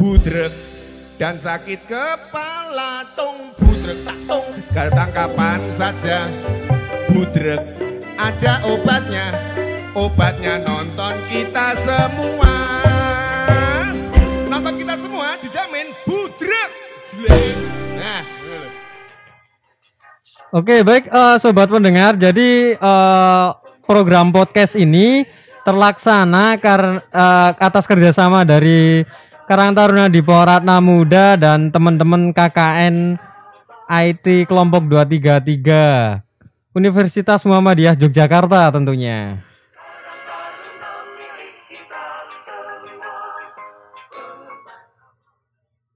budrek. Dan sakit kepala tung budrek tak tung. Gatal kapan saja budrek. Ada obatnya obatnya nonton kita semua. Nonton kita semua dijamin budrek. Nah Oke, baik eh, sobat pendengar. Jadi eh, program podcast ini terlaksana karena atas kerjasama dari Karang Taruna di Poratna Muda dan teman-teman KKN IT kelompok 233 Universitas Muhammadiyah Yogyakarta tentunya.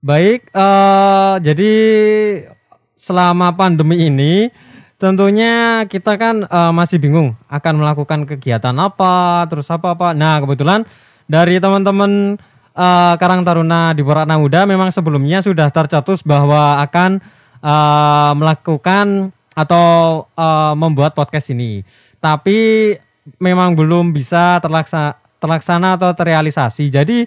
Baik, eh, jadi selama pandemi ini tentunya kita kan eh, masih bingung akan melakukan kegiatan apa, terus apa apa. Nah kebetulan dari teman-teman eh, Karang Taruna di Poratna Muda memang sebelumnya sudah tercetus bahwa akan eh, melakukan atau eh, membuat podcast ini. Tapi memang belum bisa terlaksana, terlaksana atau terrealisasi. Jadi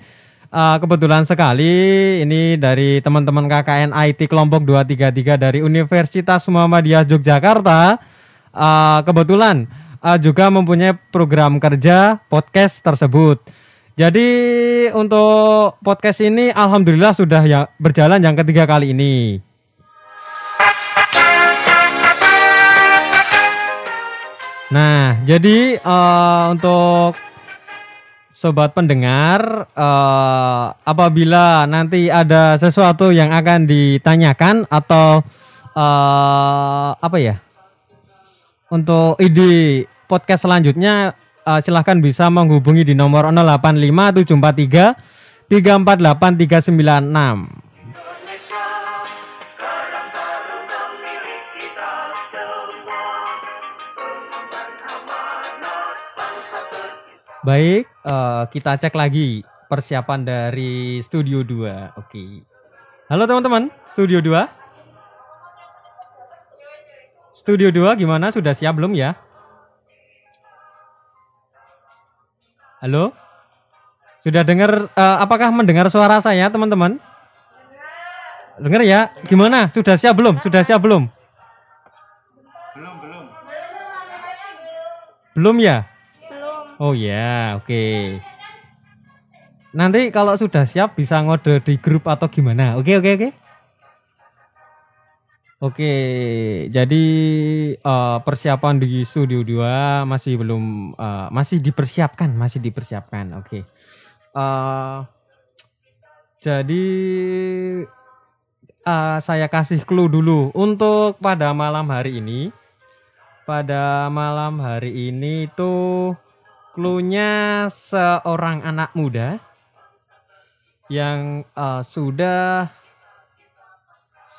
Uh, kebetulan sekali ini dari teman-teman KKN IT kelompok 233 dari Universitas Muhammadiyah Yogyakarta uh, kebetulan uh, juga mempunyai program kerja podcast tersebut. Jadi untuk podcast ini alhamdulillah sudah ya berjalan yang ketiga kali ini. Nah, jadi uh, untuk sobat pendengar, eh, apabila nanti ada sesuatu yang akan ditanyakan atau eh, apa ya, untuk ide podcast selanjutnya eh, silahkan bisa menghubungi di nomor 085743 348396. Baik, eh, kita cek lagi persiapan dari Studio 2. Oke. Halo teman-teman, Studio 2. Studio 2 gimana? Sudah siap belum ya? Halo? Sudah dengar eh, apakah mendengar suara saya, teman-teman? Dengar ya? Gimana? Sudah siap belum? Sudah siap belum? belum belum Belum ya? Belum. Oh ya, oke. Nanti kalau sudah siap bisa ngode di grup atau gimana? Oke, oke, oke. Oke, jadi eh, persiapan di studio 2 masih belum eh, masih dipersiapkan, masih dipersiapkan. Oke. Eh, jadi eh, saya kasih clue dulu untuk pada malam hari ini. Pada malam hari ini tuh clue-nya seorang anak muda yang eh, sudah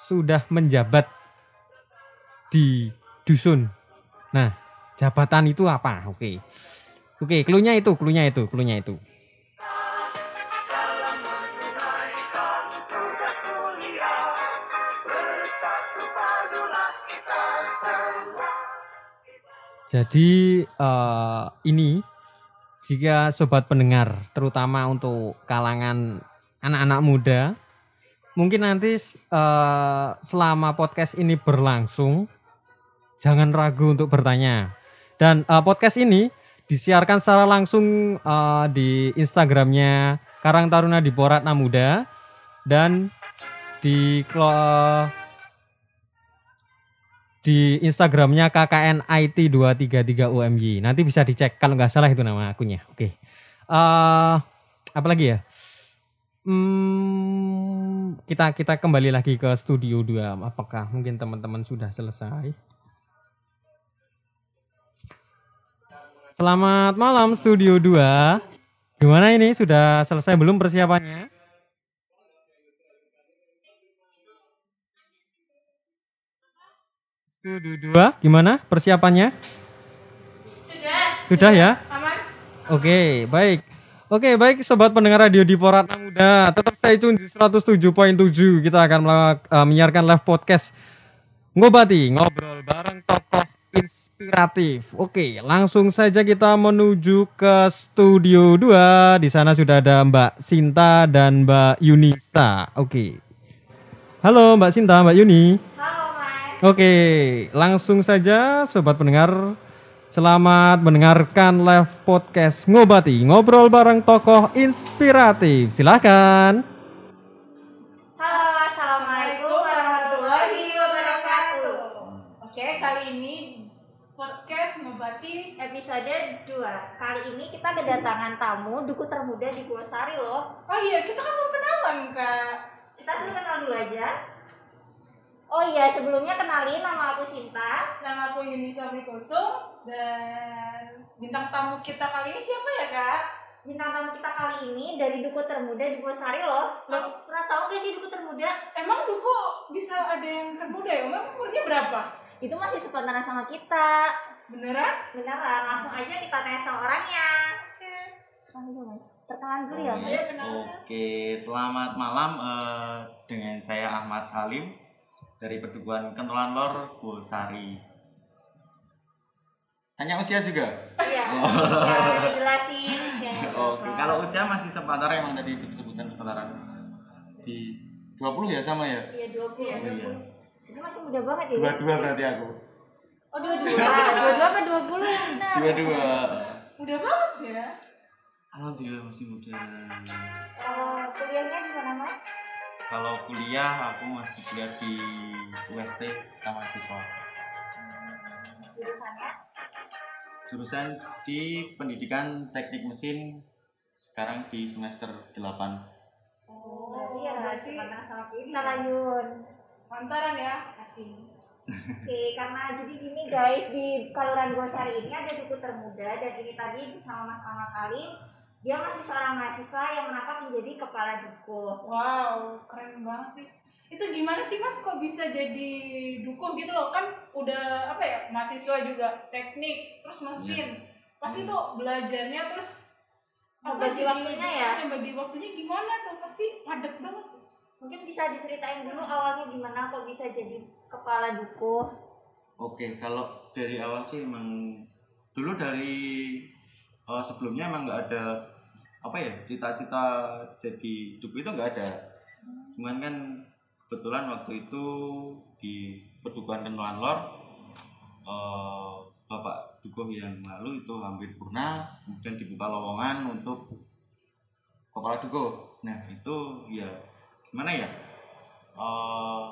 sudah menjabat di dusun. Nah, jabatan itu apa? Oke. Oke, clue-nya itu, clue-nya itu, clue-nya itu. Jadi eh, ini jika sobat pendengar, terutama untuk kalangan anak-anak muda, mungkin nanti eh, selama podcast ini berlangsung, jangan ragu untuk bertanya. Dan eh, podcast ini disiarkan secara langsung eh, di Instagramnya Karang Taruna di Poratna Muda dan di klo- di Instagramnya KKN IT 233 UMY. Nanti bisa dicek kalau nggak salah itu nama akunnya. Oke. Eh apa lagi ya? Hmm, kita kita kembali lagi ke studio 2. Apakah mungkin teman-teman sudah selesai? Selamat malam studio 2. Gimana ini? Sudah selesai belum persiapannya? Studio 2 gimana persiapannya? Sudah. Sudah ya? Aman. Oke, baik. Oke, baik sobat pendengar radio di Poratna Muda. Tetap stay tune di 107.7. Kita akan eh, menyiarkan live podcast Ngobati, ngobrol bareng tokoh ins- inspiratif. Oke, langsung saja kita menuju ke studio 2. Di sana sudah ada Mbak Sinta dan Mbak Yunisa. Oke. Halo Mbak Sinta, Mbak Yuni. Halo Mas. Oke, langsung saja sobat pendengar. Selamat mendengarkan live podcast Ngobati, ngobrol bareng tokoh inspiratif. Silahkan. Halo, Assalamualaikum warahmatullahi wabarakatuh. Oke, kali ini podcast ngobati Episode 2. Kali ini kita kedatangan tamu duku termuda di Gosari loh. Oh iya, kita kan mau kenalan, Kak. Kita suruh kenal dulu aja. Oh iya, sebelumnya kenalin nama aku Sinta. Nama aku Yunisa Mikoso dan bintang tamu kita kali ini siapa ya, Kak? Bintang tamu kita kali ini dari duku termuda di Gosari loh. Lo pernah tahu gak sih duku termuda? Emang Duko bisa ada yang termuda ya? Emang umurnya berapa? Itu masih sepantaran sama kita. Beneran? Beneran, langsung aja kita tanya sama orangnya. Kenalan dulu, Mas. Perkenalan dulu ya, Mas. Iya. Oke, selamat malam eh, dengan saya Ahmad Halim dari Pedukuhan Kentulan Lor, Bulsari. Tanya usia juga? Iya, usia dijelasin usianya Oke, berapa. kalau usia masih sepantaran emang tadi disebutkan sepantaran di 20 ya sama ya? Iya, 20. Iya, Oh iya. Itu masih muda banget ya. Dua-dua berarti aku. Oh, dua-dua. Dua-dua apa 20 yang benar? Dua-dua. Udah banget ya? Alhamdulillah masih muda. Kalau kuliahnya di mana, Mas? Kalau kuliah aku masih kuliah di UST Taman Siswa. Jurusannya? Jurusan di Pendidikan Teknik Mesin sekarang di semester 8. Oh, berarti ya berarti- sama kita lah, Yun. Sepantaran ya? Oke, karena jadi gini guys, di Kaluran Gosari ini ada duku termuda dan ini tadi bersama Mas Ahmad Halim, dia masih seorang mahasiswa yang menangkap menjadi kepala duku. Wow, keren banget sih. Itu gimana sih mas kok bisa jadi duko gitu loh kan udah apa ya mahasiswa juga teknik terus mesin pasti tuh belajarnya terus jadi- waktunya ya? bagi waktunya gimana tuh pasti padat banget tuh. Mungkin bisa diceritain dulu awalnya gimana kok bisa jadi kepala duku? Oke, kalau dari awal sih emang dulu dari eh, sebelumnya emang nggak ada apa ya cita-cita jadi duku itu nggak ada. Cuman kan kebetulan waktu itu di Pedukuhan Kenuan Lor eh, Bapak Dukuh yang lalu itu hampir purna, kemudian dibuka lowongan untuk kepala dukuh. Nah itu ya gimana ya? Eh,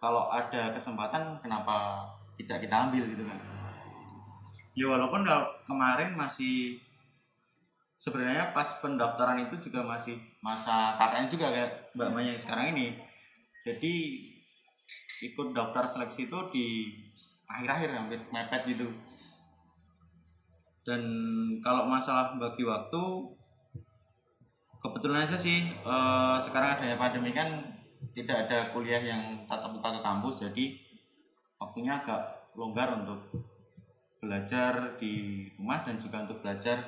kalau ada kesempatan kenapa tidak kita ambil gitu kan ya walaupun kemarin masih sebenarnya pas pendaftaran itu juga masih masa KKN juga kayak Mbak Maya sekarang ini jadi ikut daftar seleksi itu di akhir-akhir hampir mepet gitu. Dan kalau masalah bagi waktu kebetulan aja sih eh, sekarang adanya pandemi kan tidak ada kuliah yang tatap muka ke kampus jadi waktunya agak longgar untuk belajar di rumah dan juga untuk belajar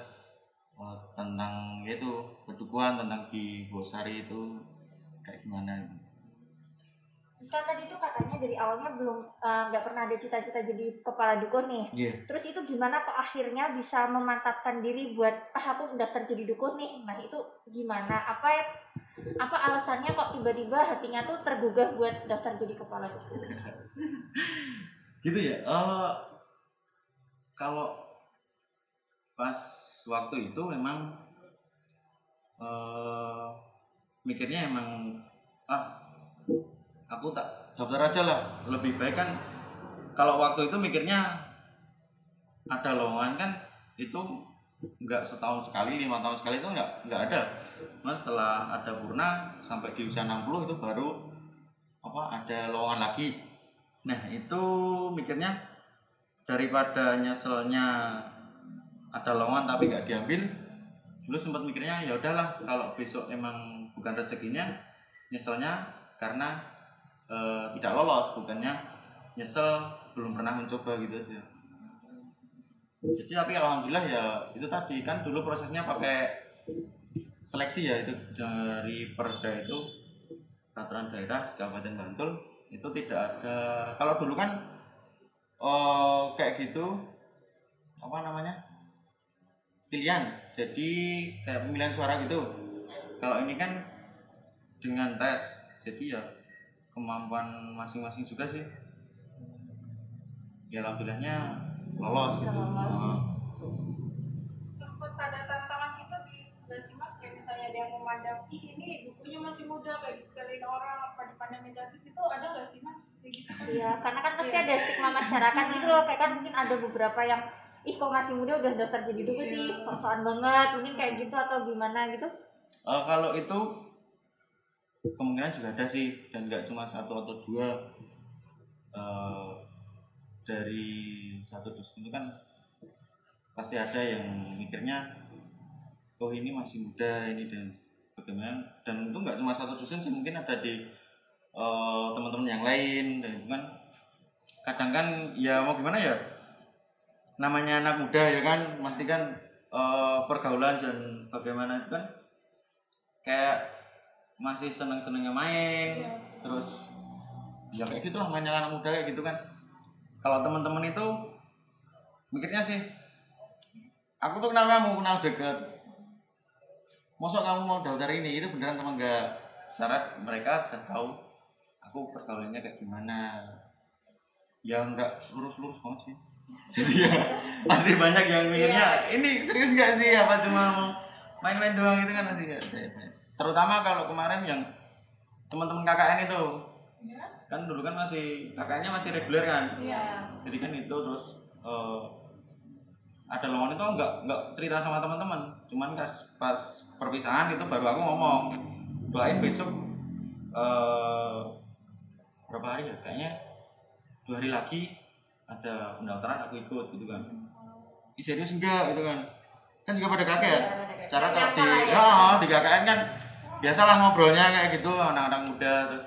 eh, tentang yaitu pedukuhan tentang di Bosari itu kayak gimana. Terus kan tadi tuh katanya dari awalnya belum eh, nggak pernah ada cita-cita jadi kepala duku nih. Iya. Terus itu gimana kok akhirnya bisa memantapkan diri buat ah aku daftar jadi dukun nih. Nah itu gimana? Apa ya apa alasannya kok tiba-tiba hatinya tuh tergugah buat daftar jadi kepala dukun? gitu ya eh kalau pas waktu itu memang eh mikirnya emang ah aku tak daftar aja lah. Lebih baik kan kalau waktu itu mikirnya ada lowongan kan itu nggak setahun sekali lima tahun sekali itu nggak nggak ada. Mas setelah ada purna sampai di usia 60 itu baru apa ada lowongan lagi. Nah itu mikirnya daripada nyeselnya ada lowongan tapi nggak diambil, dulu sempat mikirnya ya udahlah kalau besok emang bukan rezekinya nyeselnya karena eh, tidak lolos bukannya nyesel belum pernah mencoba gitu aja. Jadi tapi alhamdulillah ya itu tadi kan dulu prosesnya pakai seleksi ya itu dari perda itu peraturan daerah Kabupaten Bantul itu tidak ada kalau dulu kan oh kayak gitu apa namanya pilihan jadi kayak pemilihan suara gitu kalau ini kan dengan tes jadi ya kemampuan masing-masing juga sih ya alhamdulillahnya lolos Bisa gitu lolos. Sempet ada tantangan itu di nggak sih mas kayak misalnya ada yang memandang ih ini bukunya masih muda kayak disepelin orang apa dipandang negatif itu ada nggak sih mas kayak gitu Iya, karena kan pasti Iya. ada stigma masyarakat gitu loh. Kayak kan mungkin ada beberapa yang ih kok masih muda udah daftar jadi duku sih, Iya. sosokan banget. Mungkin kayak gitu atau gimana gitu. Eh, kalau itu kemungkinan juga ada sih dan nggak cuma satu atau dua. Eh, dari satu dusun itu kan pasti ada yang mikirnya oh ini masih muda ini dan bagaimana dan itu nggak cuma satu dusun sih mungkin ada di eh, teman-teman yang lain dan kan kadang kan ya mau gimana ya namanya anak muda ya kan masih kan eh, pergaulan dan bagaimana itu kan kayak masih seneng-senengnya main terus ya kayak gitu lah mainnya anak muda kayak gitu kan. Kalau teman-teman itu mikirnya sih aku tuh kenal kamu kenal deket. Masa kamu mau daftar ini? Itu beneran teman enggak? Secara mereka bisa tahu aku pergaulannya kayak gimana. Ya enggak lurus-lurus banget sih. Jadi ya pasti banyak yang mikirnya ini serius nggak sih? Apa cuma main-main doang? Itu kan masih ya, terutama kalau kemarin yang teman-teman KKN itu. Ya kan dulu kan masih kakaknya masih reguler kan? Iya. Jadi kan itu terus eh, ada lawan itu nggak nggak cerita sama teman-teman. Cuman pas pas perpisahan itu baru aku ngomong doain besok eh berapa hari ya? Kayaknya dua hari lagi ada pendaftaran aku ikut gitu kan. Ih, serius enggak? gitu kan. Kan juga pada kaget. Iya, pada kaget. Secara kalau di ya. oh, di KKN kan biasalah ngobrolnya kayak gitu anak-anak muda terus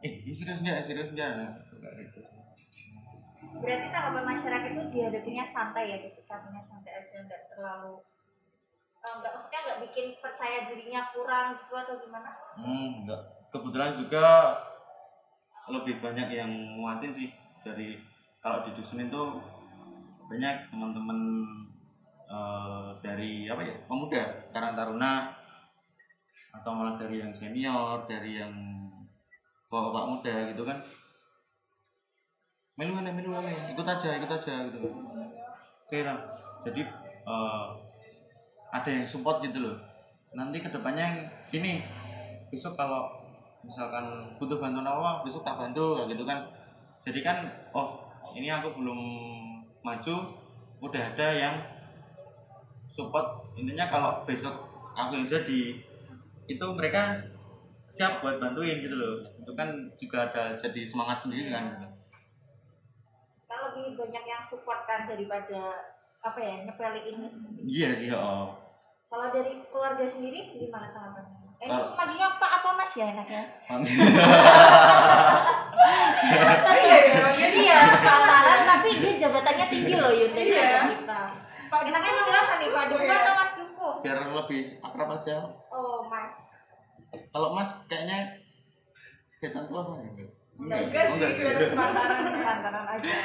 eh ini serius enggak serius enggak nah, kayak gitu Berarti tanggapan masyarakat itu dihadapinya santai ya, disikapinya santai aja, nggak terlalu eh, nggak maksudnya nggak bikin percaya dirinya kurang gitu atau gimana? Hmm, enggak. Kebetulan juga lebih banyak yang nguatin sih dari kalau di dusun itu banyak teman-teman eh, dari apa ya pemuda karang taruna atau malah dari yang senior dari yang bapak-bapak muda gitu kan. Melu mana melu mana ikut aja ikut aja gitu. Lah jadi eh, ada yang support gitu loh. Nanti ke depannya gini besok kalau misalkan butuh bantuan apa besok tak bantu gitu kan. Jadi kan oh ini aku belum maju udah ada yang support intinya kalau besok aku yang jadi itu mereka siap buat bantuin gitu loh itu kan juga ada jadi semangat sendiri kan Kan lebih banyak yang support kan daripada apa ya nyepelin seperti itu. iya sih oh Kalau dari keluarga sendiri gimana tanggapannya? Eh, ini Kalau- manggilnya Pak apa Mas ya enaknya? tapi ya ya Jadi ya pantaran tapi dia jabatannya tinggi loh Yun daripada Iya. kita. Pak Enaknya manggil apa nih Pak Duko ya. atau Mas Duko? biar lebih akrab aja Oh Mas. kalau mas kayaknya kelihatan tua apa ya Enggak enggak sih kita sepantaran Pantaran aja.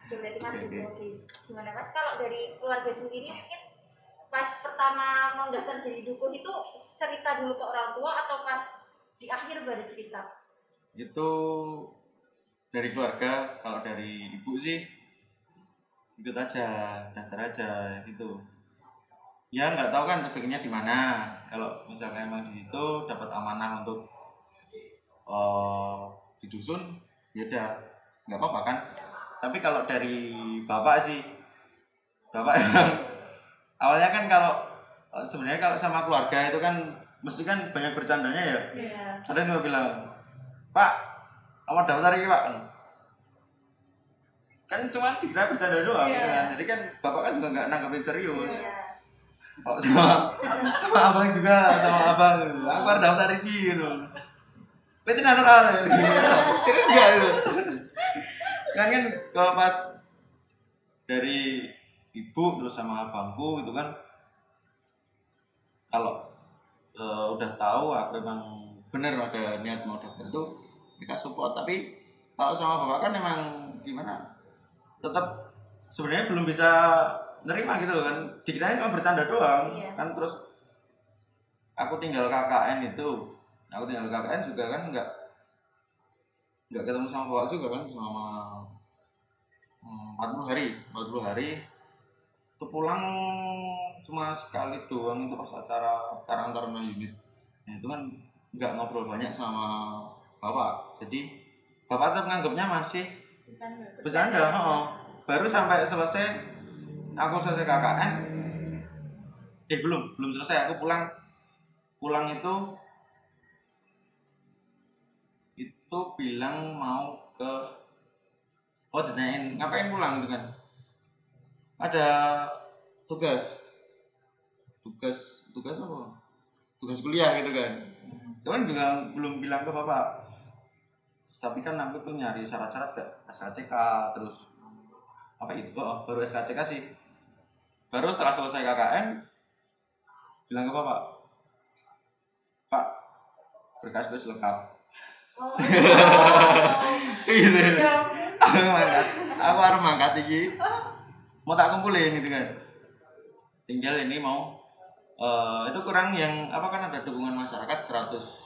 Oke, berarti Mas Duko. Gimana Mas kalau dari keluarga sendiri mungkin pas pertama mau daftar jadi dukuh itu cerita dulu ke orang tua atau pas di akhir baru cerita? itu dari keluarga kalau dari ibu sih ikut aja daftar aja gitu. Ya nggak tahu kan rezekinya di mana. Kalau misalnya emang di situ dapat amanah untuk eh di dusun ya udah nggak apa-apa kan. Tapi kalau dari bapak sih bapak emang awalnya kan kalau eh, sebenarnya kalau sama keluarga itu kan mesti kan banyak bercandanya ya. Iya. ada yang mau bilang pak awal daftar ini pak kan cuma dikira bercanda doang gitu kan? Jadi kan bapak kan juga nggak nanggepin serius. Iya. oh, sama sama abang juga sama abang. Aku harus daftar ini gitu. Berarti natural gitu. serius nggak itu kan kan kalau pas dari ibu terus sama abangku gitu kan kalau eh, udah tahu aku emang bener ada niat mau daftar itu mereka support. Tapi kalau sama bapak kan emang gimana tetap sebenarnya belum bisa nerima gitu loh kan. Dikirain cuma bercanda doang. Iya. kan terus aku tinggal KKN itu. Aku tinggal KKN juga kan nggak nggak ketemu sama bapak juga kan selama hmm, 40 hari 40 hari. Itu pulang cuma sekali doang itu pas acara Karang Taruna Unit. Nah itu kan nggak ngobrol banyak sama bapak. Jadi bapak tetap nganggapnya masih Bercanda. bercanda. Oh. baru sampai selesai aku selesai KKN eh belum belum selesai. Aku pulang pulang itu itu bilang mau ke oh ditanyain ngapain pulang gitu kan? Ada tugas. Tugas tugas apa? Tugas kuliah gitu kan? Cuman juga belum bilang ke bapak tapi kan aku tuh nyari syarat-syarat gak? SKCK terus apa itu? Oh, baru SKCK sih. Baru setelah selesai KKN bilang ke bapak pak berkas gue lengkap Oh, gitu. Ya, aku mangkat aku harus mangkat iki. Mau tak kumpulin gitu kan. Tinggal ini mau eh, itu kurang yang apa kan ada dukungan masyarakat 100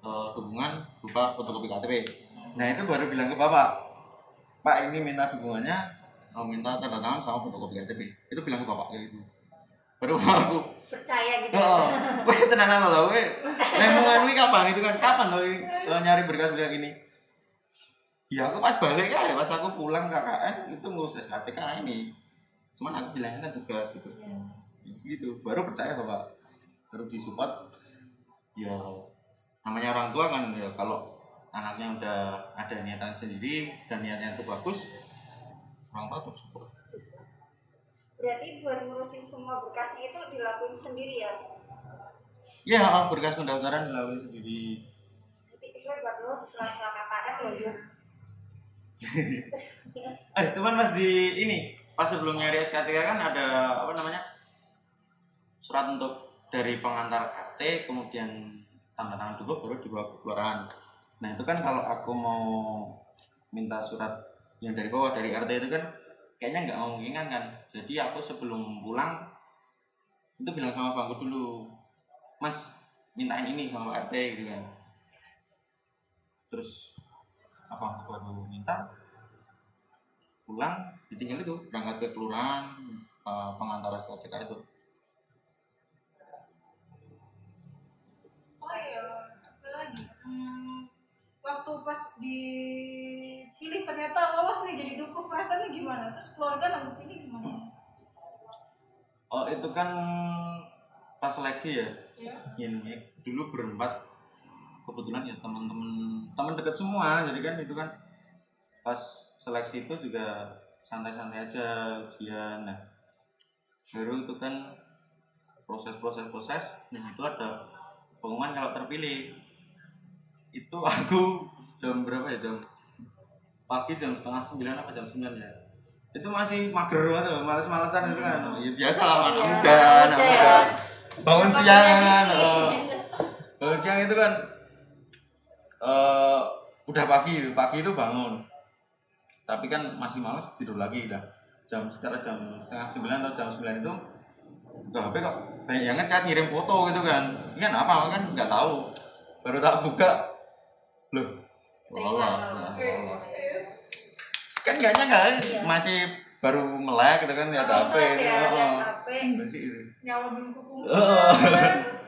eh, dukungan berupa fotokopi KTP nah itu baru bilang ke bapak pak ini minta dukungannya mau minta tanda tangan sama fotokopi KTP itu bilang ke bapak kayak gitu baru aku percaya gitu. Oh, weh tenanan lo, weh. Memang ini kapan itu kan? Kapan lo ini lo nyari berkas berkas ini? Ya aku pas balik ya, pas aku pulang KKN itu ngurus SKCK ini. Cuman aku bilangnya kan tugas gitu. Gitu, baru percaya bapak. Baru disupport. Ya namanya orang tua kan ya kalau anaknya udah ada niatan sendiri dan niatnya itu bagus, orang tua tuh support. Berarti buat ngurusin semua berkasnya itu dilakuin sendiri ya? Ya, oh, berkas pendaftaran dilalui sendiri. Berarti hebat loh di sela-sela KKN. Eh, cuman mas di ini pas sebelum nyari SKCK kan ada apa namanya surat untuk dari pengantar KT kemudian tanda tangan dulu baru dibawa ke kelurahan. Nah itu kan kalau aku mau minta surat yang dari bawah dari RT itu kan kayaknya nggak memungkinkan kan. Jadi aku sebelum pulang itu bilang sama bangku dulu, Mas mintain ini sama RT gitu kan. Terus apa aku baru minta pulang ditinggal itu berangkat ke kelurahan eh, pengantar SKCK itu oh iya, apa lagi? Hmm, waktu pas dipilih ternyata lolos nih jadi dukuh perasaannya gimana? Terus keluarga nanggepinnya gimana? oh itu kan pas seleksi ya Ya. ini dulu berempat kebetulan ya teman-teman teman dekat semua jadi kan itu kan pas seleksi itu juga santai-santai aja ujian nah baru itu kan proses-proses proses dan itu ada pengumuman kalau terpilih. Itu aku jam berapa ya jam pagi jam setengah sembilan apa jam sembilan ya. Itu masih mager banget males-malesan itu kan. Ya biasa lah anak Iya, muda anak muda ya. bangun siang oh. bangun siang itu kan eh udah pagi pagi itu bangun. Tapi kan masih males tidur lagi dah jam sekarang jam setengah sembilan atau jam sembilan itu udah HP kok banyak yang ngechat ngirim foto gitu kan ini kan apa kan nggak tahu baru tak buka loh lolos kan nggak nyangka kan Iya. masih baru melek gitu kan lihat HP ya, Oh, lihat oh. HP. Masih itu. Nyawa belum. Oh.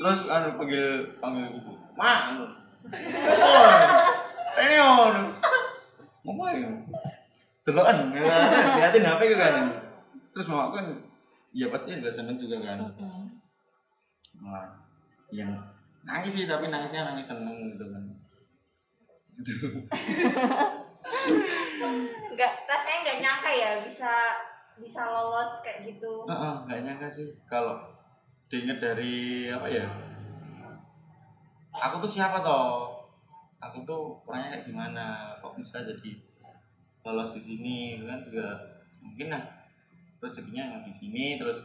terus anu panggil panggil gitu mak anu ini on ngapain delokan liatin HP gitu kan terus mau kan ya pasti nggak seneng juga kan nah yang nangis sih tapi nangisnya nangis seneng gitu kan gitu Nggak, rasanya nggak nyangka ya bisa bisa lolos kayak gitu. Heeh, nggak nyangka sih kalau diinget dari apa ya? Aku tuh siapa toh? Aku tuh orangnya kayak gimana? Kok bisa jadi lolos di sini? Kan juga mungkin lah rezekinya nggak di sini terus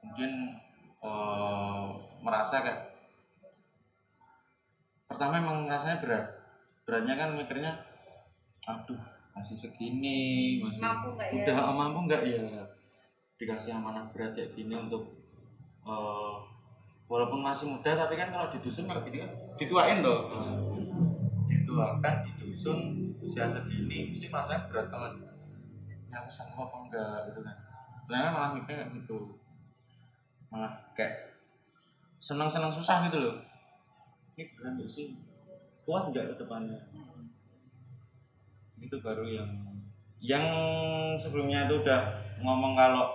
kemudian eh, merasa kayak pertama emang rasanya berat. Beratnya kan mikirnya aduh masih segini masih Mampu nggak ya? udah mampu nggak ya? Dikasih amanah berat kayak gini untuk eh, walaupun masih muda tapi kan kalau di dusun kalau gini kan dituain loh. Dituakan di dusun usia segini mesti merasa berat banget. Ya aku sanggup apa enggak? Gitu kan ternyata malah mikir kayak gitu. Malah kayak senang-senang susah gitu loh. Ini beneran nggak sih? Kuat nggak ke depannya? Itu baru yang yang sebelumnya itu udah ngomong kalau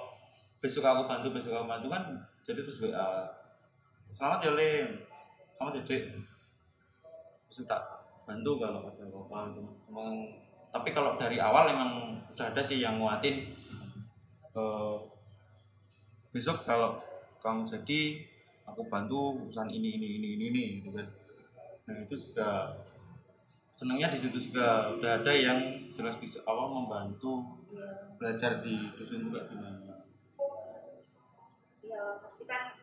besok aku bantu besok aku bantu kan jadi terus WA selamat ya Lim. Selamat ya besok tak bantu kalau ada apa-apa. Tapi kalau dari awal emang udah ada sih yang nguatin eh, besok kalau kamu jadi aku bantu urusan ini ini ini ini, ini gitu kan. Nah itu juga senangnya di situ juga. Udah ada yang jelas bisa awal membantu belajar di dusun juga gimana? Ya pasti kan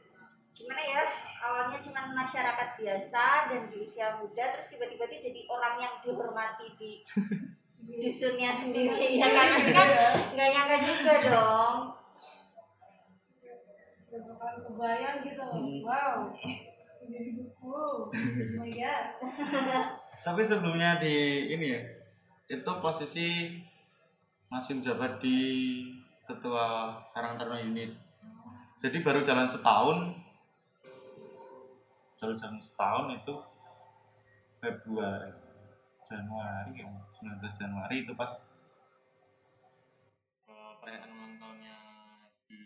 gimana ya awalnya cuma masyarakat biasa dan di usia muda terus tiba-tiba jadi orang yang dihormati di dusunnya sendiri ya kan? Nanti kan nggak nyangka juga dong. Gak bakalan kebayang gitu. Hmm. wow. Jadi buku oh iya. Tapi sebelumnya di ini ya itu posisi masih menjabat di ketua Karang Taruna unit. Jadi baru jalan setahun baru jalan setahun itu Februari Januari ya 19 Januari itu pas. Perayaan ulang tahunnya di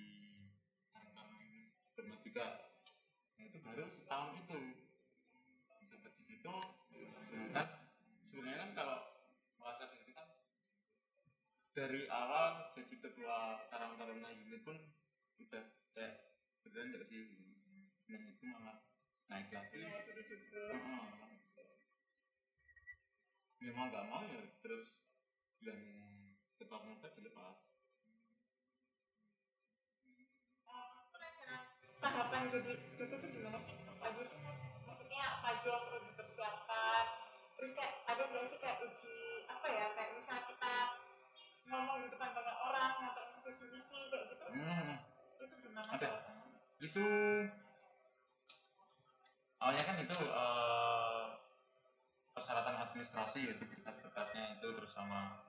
Bermatika Nah, itu baru setahun itu. Sampai di situ kan sebenarnya kan kalau merasa diri kan dari awal jadi ketua Karang Taruna unit pun udah kayak beneran nggak sih? Dan itu malah naik lagi. Heeh. ya mau nggak mau ya terus yang ketua muda dilepas tahapan jadi itu tuh gimana sih aja sih mas maksudnya apa aja yang perlu dipersiapkan terus kayak ada nggak sih kayak uji apa ya kayak misalnya kita ngomong di depan banyak orang ngapain misi kayak gitu hmm. itu gimana Ada. tahapannya? itu awalnya kan itu eh, persyaratan administrasi yaitu berkas-berkasnya itu terus sama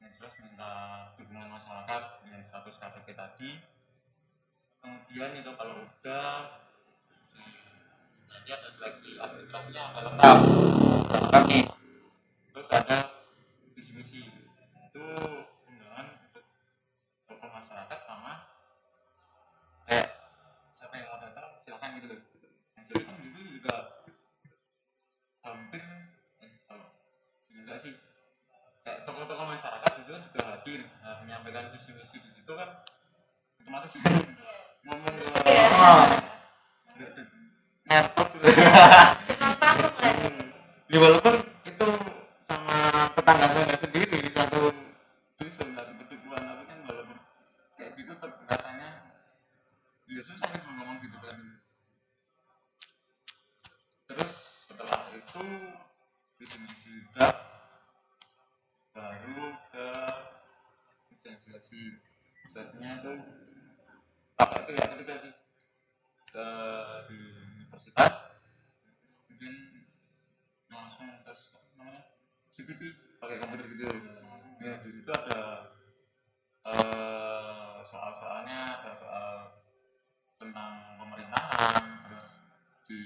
yang jelas minta dukungan masyarakat yang 100 KTP tadi. Kemudian itu kalau udah nanti ada seleksi administrasinya ada lengkap. Nih terus ada visi misi itu undangan untuk tokoh masyarakat sama kayak siapa yang mau datang silakan gitu loh. Yang jadi kan dulu juga hampir enggak sih. Kayak tokoh-tokoh masyarakat itu kan juga hadir nah, menyampaikan visi misi di situ kan otomatis ngomong ke nervous ya walaupun itu sama tetangganya sendiri satu dusun satu kedudukan tapi kan walaupun kayak gitu rasanya ya susah seleksi seleksinya itu apa itu ya ketika sih. Ke di universitas mungkin langsung tes apa namanya CPT pakai komputer gitu. Ya di situ ada eh, soal-soalnya ada soal tentang pemerintahan terus di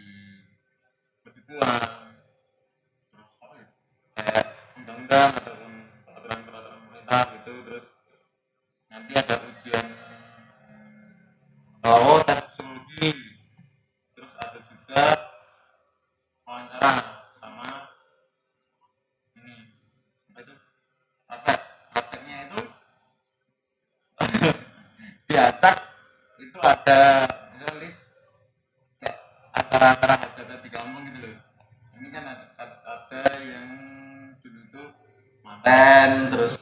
penipuan terus apa ya kayak undang-undang ataupun peraturan-peraturan pemerintah gitu terus nanti ada ujian. Oh tes psikologi terus ada juga wawancara sama ini apa itu? Praktek. Prakteknya itu diacak itu ada list kayak acara-acara hajatan di kampung gitu loh. Ini kan ada, ada yang dulu itu manten terus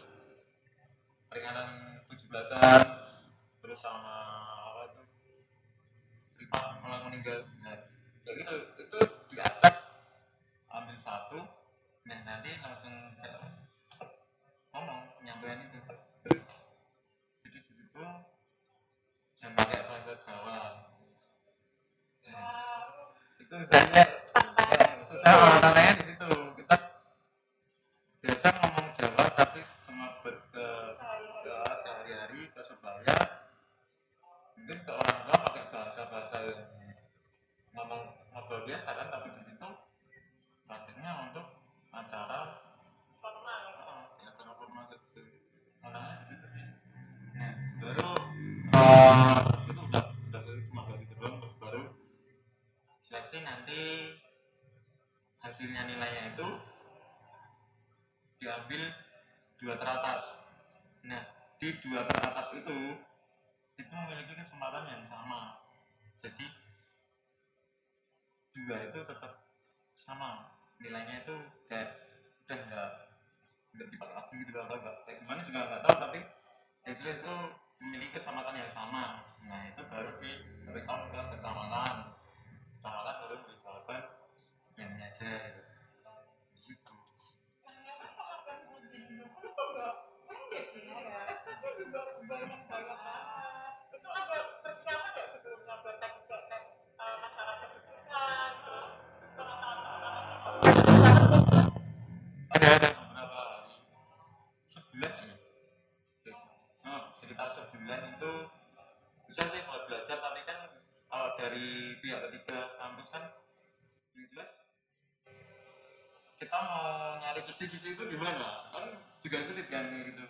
kisi-kisi itu di mana kan juga sulit kan gitu.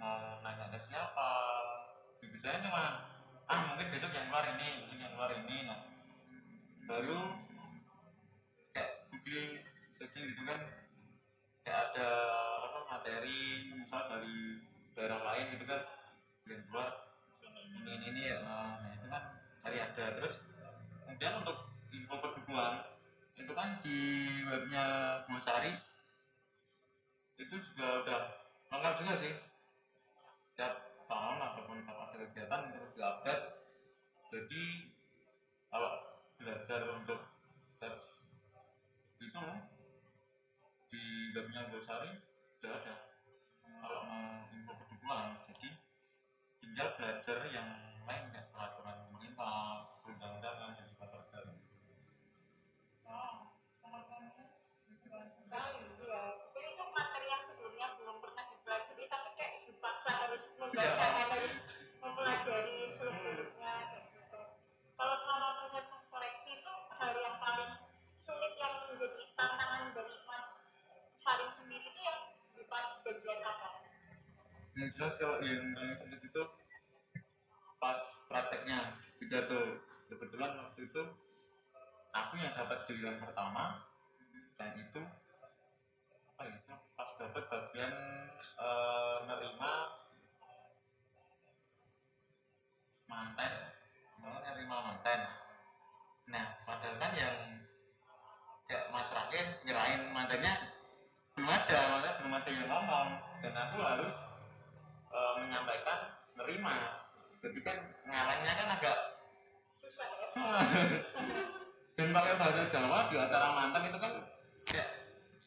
Mau nanya ke siapa? Biasanya cuma ah mungkin besok yang keluar ini mungkin yang keluar ini. Nah baru kayak googling searching gitu kan kayak ada apa materi misal dari daerah lain gitu kan yang keluar ini ini ini ya. Nah nah, itu kan cari ada. Terus kemudian untuk info kedudukan itu kan di webnya Bulsari juga udah lengkap juga sih. Tiap tahun ataupun kalau ada kegiatan terus diupdate. Jadi kalau belajar untuk tes itu di webnya Bulsari udah ada. Kalau mau info kedudukan jadi tinggal belajar yang lain ya peraturan pemerintah membaca Iya. dan harus mempelajari seluruhnya kayak gitu. Kalau selama proses seleksi itu hal yang paling sulit yang menjadi tantangan dari mas Halim sendiri itu yang di pas bagian apa? Yang jelas kalau yang paling sulit itu pas prakteknya. Pidato kebetulan waktu itu aku yang dapat giliran pertama dan itu apa ya, itu pas dapat bagian eh, nerima manten Namanya nerima manten nah padahal kan yang kayak mas Rakyat ngirain mantennya belum ada makanya belum ada yang ngomong. Dan aku harus eh, menyampaikan nerima. Jadi kan ngarangnya kan agak susah ya. Dan pakai bahasa Jawa di acara mantan itu kan kayak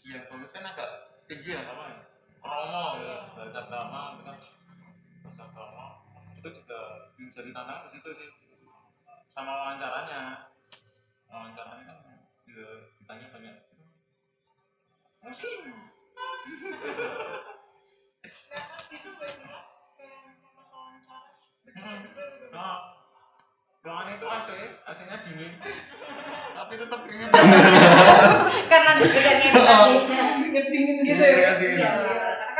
yang bagus kan agak tinggi ya apa ya promo ya bahasa drama itu kan bahasa drama itu juga menjadi tantangan di situ sih. Sama wawancaranya. Wawancaranya kan juga ditanya banyak. Musim nervous gitu gak sih mas kayak misalnya pas wawancara nah ruangan itu AC AC-nya dingin. Tapi tetap dingin. Karena deketannya itu tadi. Dingin gitu Iya, ya dingin.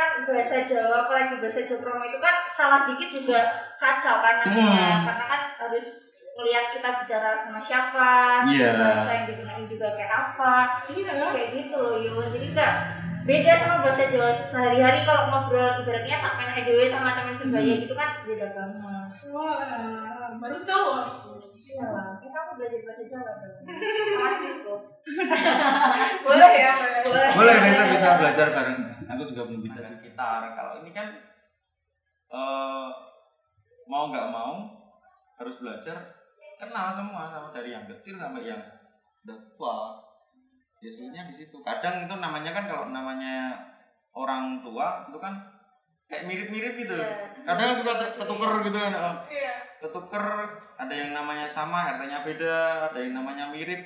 Kan bahasa Jawa apalagi bahasa Jawa Kromo itu kan salah dikit juga kacau kan nantinya Hmm. karena kan harus melihat kita bicara sama siapa Iya. bahasa yang digunakan juga kayak apa iya. kayak gitu loh yo jadi enggak beda sama bahasa Jawa sehari-hari kalau ngobrol ibaratnya sampai naik dewe sama teman sebaya Hmm. gitu kan beda banget. Wah baru tahu iya kan kamu belajar bahasa Jawa dong. Mas cukup boleh ya? Boleh. Boleh bisa bisa belajar bareng aku juga belum bisa sekitar. Kalau ini kan eh mau nggak mau harus belajar kenal semua sama dari yang kecil sampai yang udah tua. Biasanya di situ. Kadang itu namanya kan kalau namanya orang tua itu kan kayak mirip-mirip gitu. Iya. kadang suka ketuker gitu kan iya. Ketuker ada yang namanya sama RT-nya beda ada yang namanya mirip.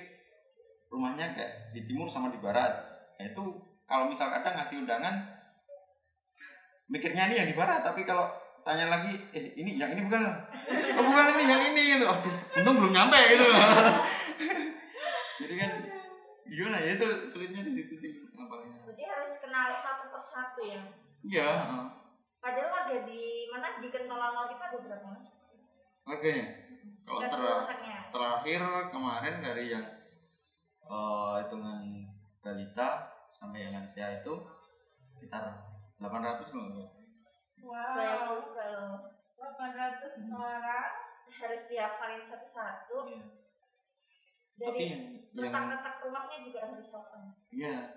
Rumahnya kayak di timur sama di barat. Nah, itu kalau misal kadang ngasih undangan mikirnya ini yang di barat tapi kalau tanya lagi eh ini yang ini bukan oh, bukan ini yang ini gitu untung belum nyampe gitu jadi kan gimana ya itu sulitnya di situ sih ngapalnya Berarti harus kenal satu persatu ya. iya. Padahal warga di mana di Kentolango itu ada berapa mas? kalau ter Keseluruhannya. terakhir kemarin dari yang eh, hitungan balita sampai yang lansia itu sekitar 800 loh Banyak Wow. juga loh. 800 orang. Harus dihafalin satu-satu. Iya. Dari retak-retak rumahnya juga harus hafal. Iya.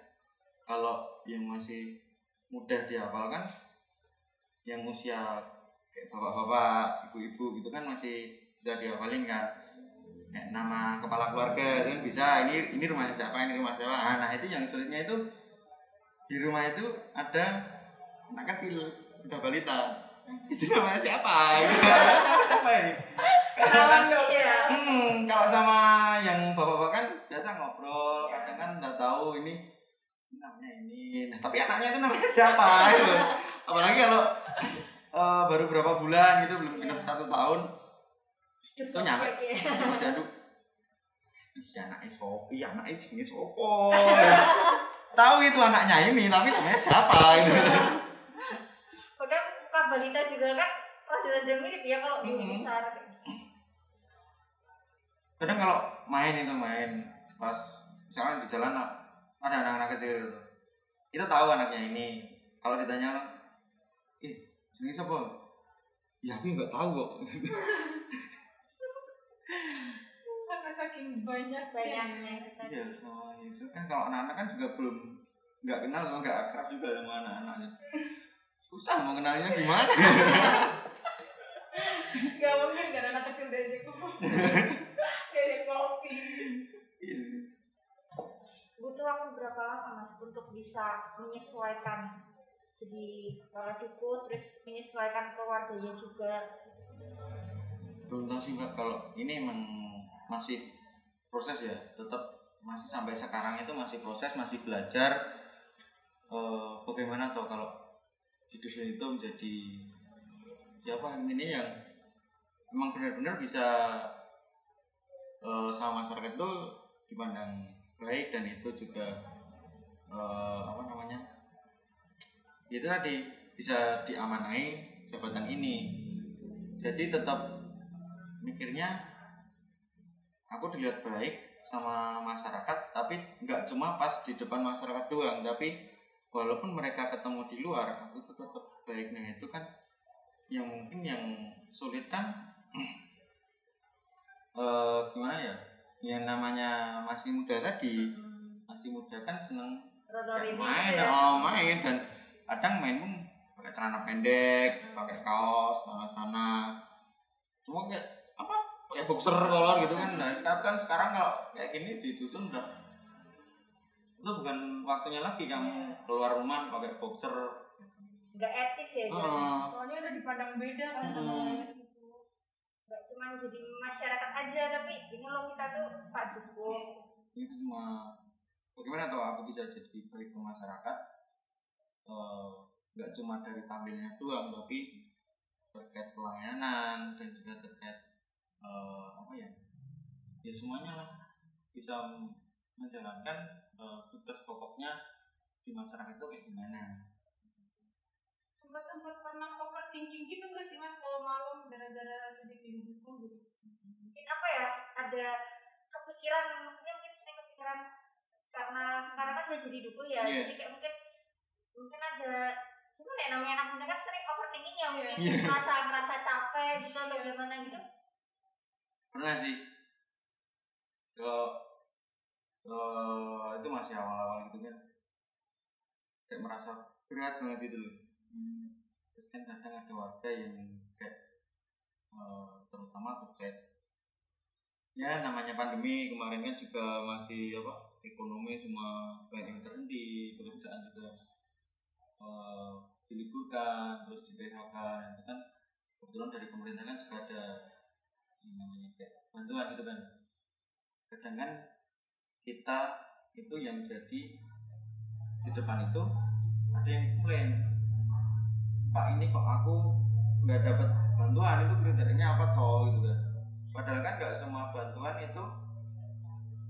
Kalau yang masih mudah dihafalkan, yang usia kayak bapak-bapak, ibu-ibu gitu kan masih bisa dihafalin kan. Nama kepala keluarga itu kan bisa. Ini ini rumah siapa, ini rumah siapa. Ah, Nah itu yang sulitnya itu di rumah itu ada anak kecil, udah balita. Itu namanya siapa? Gitu. Siapa ini? Kenalan dong. Iya. Hmm, kalau sama yang bapak-bapak kan biasa ngobrol, kadang kan udah tahu ini namanya ini. Nah, tapi anaknya itu namanya siapa gitu. Apalagi kalau eh, baru berapa bulan gitu, belum genap satu tahun, itu nyampe. Iya. Masih aduh. Ih, anaknya sopo, iya anaknya jenis sopo. tahu itu anaknya ini, tapi namanya siapa gitu. Padahal muka balita juga kan rada-rada mirip ya kalau belum Mhm. besar. kadang kalau main itu main pas misalnya di jalan ada anak-anak kecil gitu kita tahu anaknya ini kalau ditanya orang eh sini siapa ya aku nggak tahu kok Karena saking banyak Banyaknya kita. iya sama Yesus kan kalau anak-anak kan juga belum nggak kenal sama nggak akrab juga sama anak-anaknya susah mau kenalnya gimana Gak mungkin kan anak kecil ngomong. Diajak ngopi. Iya. Butuh waktu berapa lama mas untuk bisa menyesuaikan jadi kepala duku terus menyesuaikan ke warganya juga belum tahu sih mbak. Kalau ini emang masih proses ya. Tetap masih sampai sekarang itu masih proses masih belajar eh, bagaimana tuh kalau di dusun itu menjadi ya apa ini yang emang benar-benar bisa eh, sama masyarakat itu dipandang baik dan itu juga eh, apa namanya itu tadi bisa diamanai jabatan ini. Jadi tetap mikirnya aku dilihat baik sama masyarakat tapi nggak cuma pas di depan masyarakat doang tapi walaupun mereka ketemu di luar aku tuh tetap baiknya itu kan yang mungkin yang sulit kan eh gimana ya yang namanya masih muda tadi masih muda kan seneng main ya. oh main dan kadang main pun pakai celana pendek pakai kaos sana sana cuma kayak pakai boxer kolor gitu kan nah sekarang kan sekarang kalau kayak gini di dusun udah itu bukan waktunya lagi kamu keluar rumah pakai boxer nggak etis ya Heeh. Soalnya udah dipandang beda kan sama Hmm. orang situ. nggak cuma jadi masyarakat aja tapi ini loh kita tuh pak dukung itu cuma bagaimana tuh aku bisa jadi baik ke masyarakat Eh, nggak cuma dari tampilnya doang tapi terkait pelayanan dan juga terkait eh, apa ya ya semuanya lah bisa menjalankan eh, tugas pokoknya di masyarakat itu kayak gimana Sempat sempat pernah overthinking gitu gak sih mas kalau malam gara-gara sedih di buku gitu? mungkin apa ya ada kepikiran maksudnya mungkin sering kepikiran karena sekarang kan udah jadi duku ya Iya. jadi kayak mungkin mungkin ada gimana ya namanya anak muda kan sering overthinking ya mungkin Iya. merasa merasa capek gitu atau gimana gitu pernah sih. Kalau eh, itu masih awal-awal gitu kan. Kayak merasa berat banget gitu loh. Terus kan kadang ada warga yang kayak eh, terutama terkait ya namanya pandemi kemarin kan juga masih apa ekonomi semua banyak yang terhenti pekerjaan juga eh, diliburkan terus di PHK itu kan kebetulan dari pemerintah kan juga ada namanya kayak bantuan gitu kan. Kadang kan kita itu yang jadi di depan itu ada yang komplain pak ini kok aku nggak dapat bantuan? Itu kriterianya apa toh? Gitu kan. Padahal kan nggak semua bantuan itu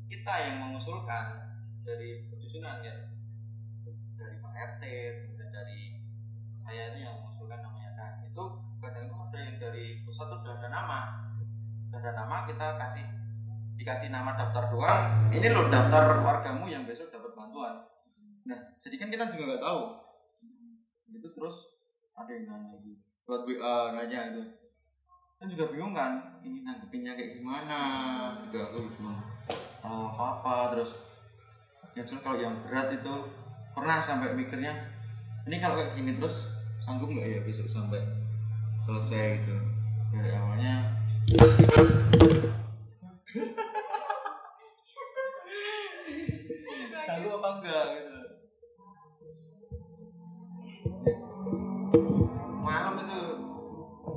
kita yang mengusulkan dari pedusunan ya. Dari Pak RT kemudian dari saya itu yang mengusulkan namanya. Nah itu kadang itu ada yang dari pusat tuh udah ada nama ada nama kita kasih dikasih nama daftar doang. Ini loh daftar wargamu yang besok dapat bantuan. Nah jadi kan kita juga nggak tahu. Itu terus ada yang nanya gitu buat WA nanya itu. Kan juga bingung kan ini nanggepinnya kayak gimana? Juga aku belum tahu apa apa terus ya terus kalau yang berat itu pernah sampai mikirnya ini kalau kayak gini terus sanggup nggak ya besok sampai selesai gitu? Dari awalnya sanggup apa enggak gitu. Malam itu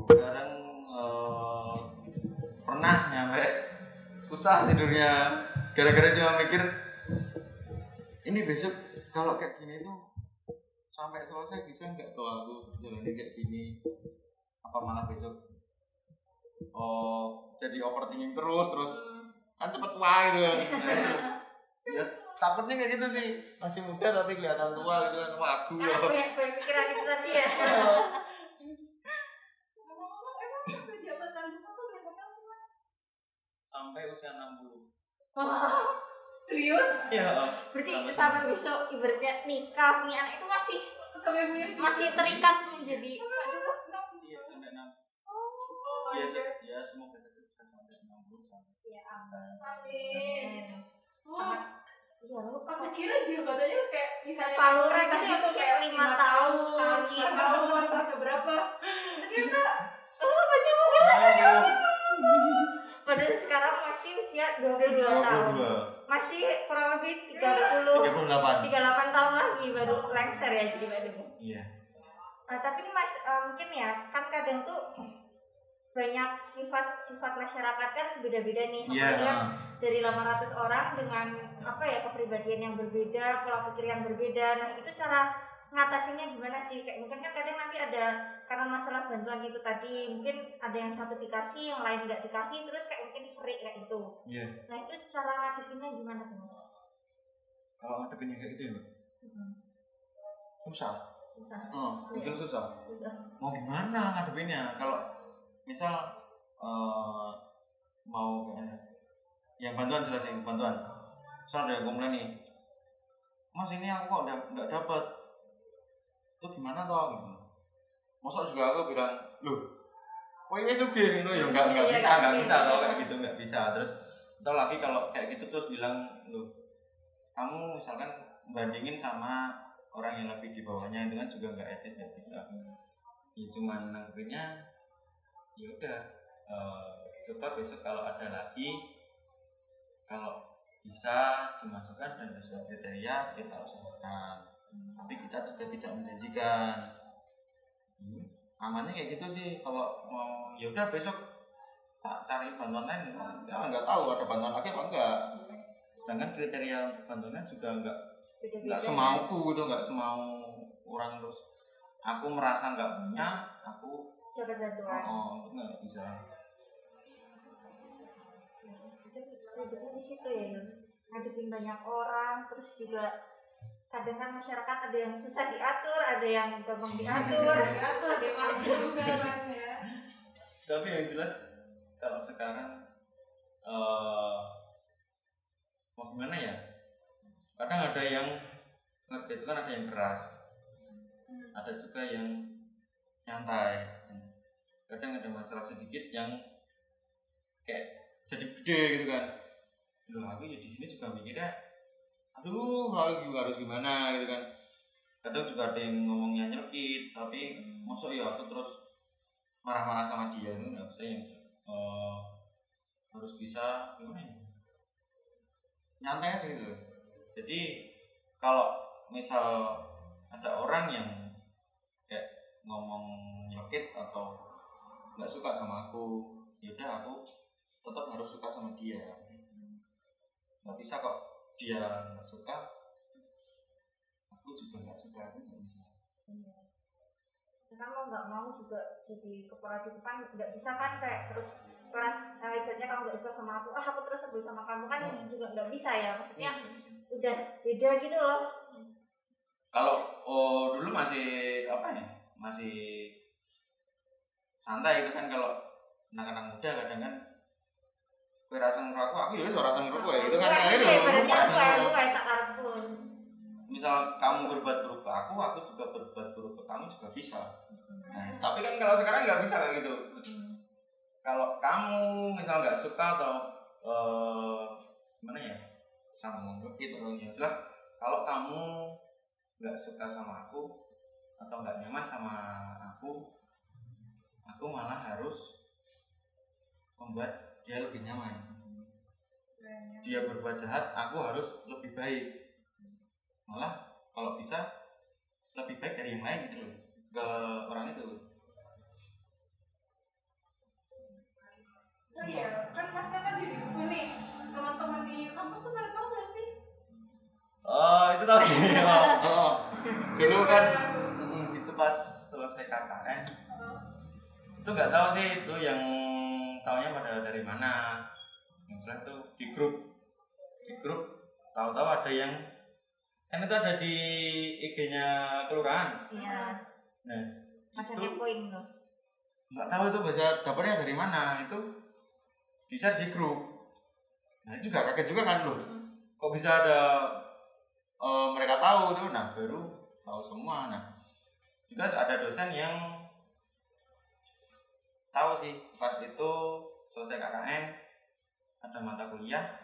sekarang eh, pernah nyampe. Susah tidurnya. Gara-gara dia mikir ini besok kalau kayak gini tuh sampai selesai bisa nggak tuh aku jalanin kayak gini? Apa malah besok oh jadi overthinking terus terus kan cepet tua gitu. Kan ya takutnya kayak gitu sih. Masih muda tapi kelihatan tua gitu kan. Wagu Karena loh. banyak banyak pikiran itu tadi ya. Mas? sampai usia 60 Wah, Serius? iya. Berarti Sama-sama. sampai besok ibaratnya nikah punya anak itu masih Sampai punya masih terikat menjadi Amin. Oh, lu aku kira jabatannya kayak misalnya pemerintah gitu ya, gitu kayak lima tahun sekali. tahun atau berapa ternyata oh baca buku. Padahal sekarang masih usia 22 tahun. 22 Masih kurang lebih 30 38 38 tahun lagi baru lengser ya jadi badannya. iya Nah, tapi ini Mas eh, mungkin ya kan kadang tuh banyak sifat-sifat masyarakat kan beda-beda nih. iya Apalagi yang ah. dari 800 orang dengan apa ya kepribadian yang berbeda, pola pikir yang berbeda. Nah, itu cara ngatasinnya gimana sih? Kayak mungkin kan kadang nanti ada karena masalah bantuan itu tadi, mungkin ada yang satu dikasih, yang lain nggak dikasih, terus kayak mungkin serik kayak itu. iya Nah, itu cara ngadepinnya gimana tuh, Mas? kalau ngadepin yang kayak gitu ya Mbak? susah Susah. oh Iya. susah Susah. mau gimana ngadepinnya kalau misal eh, mau kayak yang bantuan jelas yang bantuan. Misal ada komplain nih mas ini aku kok udah nggak dapet. Itu gimana toh? Gitu. Masa juga aku bilang loh kok ini sugih? Gitu. Ya nggak nggak Iya, bisa nggak bisa toh kayak gitu nggak bisa. Terus atau lagi kalau kayak gitu terus bilang loh kamu misalkan bandingin sama orang yang lebih di bawahnya itu kan juga nggak etis nggak bisa. Ya cuman nanggepinnya ya udah eh, coba besok kalau ada lagi kalau bisa dimasukkan dan sesuai kriteria kita usahakan. Tapi kita juga tidak menjanjikan. Hmm, amannya kayak gitu sih. Kalau mau ya udah besok tak cari bantuan lain. Ya nggak tahu ada bantuan lagi apa enggak. Sedangkan kriteria bantuannya juga enggak Beda-beda. nggak semauku gitu nggak semau orang terus. Aku merasa nggak punya aku Dapat bantuan. oh itu nggak bisa. Ribetnya di situ ya ngadepin banyak orang terus juga kadang kan masyarakat ada yang susah diatur ada yang gampang diatur. Diatur ada yang cepat aja juga kan ya. Tapi yang jelas kalau sekarang eh mau gimana ya? Kadang ada yang ngerti itu kan ada yang keras. Ada juga yang nyantai. Kadang ada masalah sedikit yang kayak jadi gede gitu kan. Loh aku ya di sini juga mikirnya aduh aku juga harus gimana? Gitu kan. Kadang juga ada yang ngomongnya nyelkit tapi masuk ya aku terus marah-marah sama dia itu nggak bisa yang eh, harus bisa gimana ya? Nyantai aja gitu. Jadi kalau misal ada orang yang ngomong nyelkit atau nggak suka sama aku ya udah aku tetap harus suka sama dia. Nggak bisa kok dia nggak suka aku juga nggak suka itu nggak bisa. Karena mau nggak mau juga jadi kepala di depan nggak bisa kan kayak terus keras eh, ibaratnya kamu nggak suka sama aku ah aku terus sebel sama kamu kan Hmm. juga nggak bisa ya maksudnya udah beda gitu loh. Kalau oh dulu masih apa ya masih santai itu kan kalau anak-anak muda kadang kan kue rasa ngerokok aku ya wis ora ngerokok ya itu kan. Saya itu misal kamu berbuat buruk ke aku aku juga berbuat buruk ke kamu juga bisa. Nah, tapi kan kalau sekarang nggak bisa kayak gitu. Kalau kamu misal nggak suka atau eh gimana ya? Sama atau yang jelas kalau kamu nggak suka sama aku atau nggak nyaman sama aku aku malah harus membuat dia lebih nyaman dia berbuat jahat aku harus lebih baik malah kalau bisa lebih baik dari yang lain gitu loh ke orang itu Oh iya, kan masnya kan di buku nih. Teman-teman di kampus tuh pada tahu gak sih? Oh, itu tahu sih. oh, oh. Dulu kan itu pas selesai KKN. Itu nggak tahu sih itu yang taunya pada dari mana. Yang jelas tuh di grup. Di grup tahu-tahu ada yang kan itu ada di IG-nya kelurahan. iya Nah, ada itu ngepoin loh nggak tahu itu bisa dapatnya dari mana itu bisa di grup. Nah, itu juga kaget juga kan loh. Kok bisa ada eh, mereka tahu tuh nah baru tahu semua nah juga ada dosen yang tahu sih pas itu selesai KKN ada mata kuliah.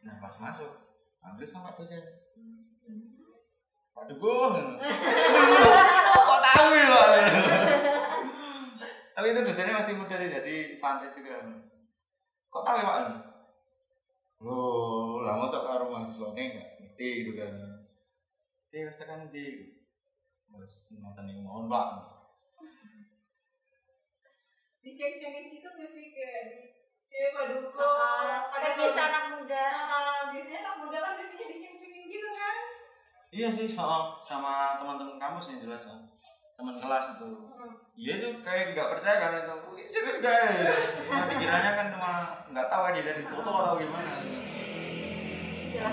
Nah pas masuk ambil sama dosen. Pak Dukung kok tahu ya Pak? Tapi itu dosennya masih muda sih jadi santai juga kok tahu ya Pak? Loh, lah masa karo mahasiswa ini nggak ngerti gitu kan. Dia pasti kan di nonton yang mohon pak. Diceng-cengin gitu gak sih kayak di Ya Pak Duko, Ah, ada kan biasa anak muda Nah, biasanya anak muda kan biasanya diceng-cengin gitu kan Iya sih, oh, sama teman-teman kampus yang jelas oh. teman kelas itu. Iya itu kayak nggak percaya kan itu. Serius guys. Cuma pikirannya kan cuma nggak tahu aja dari foto atau gimana. Ya,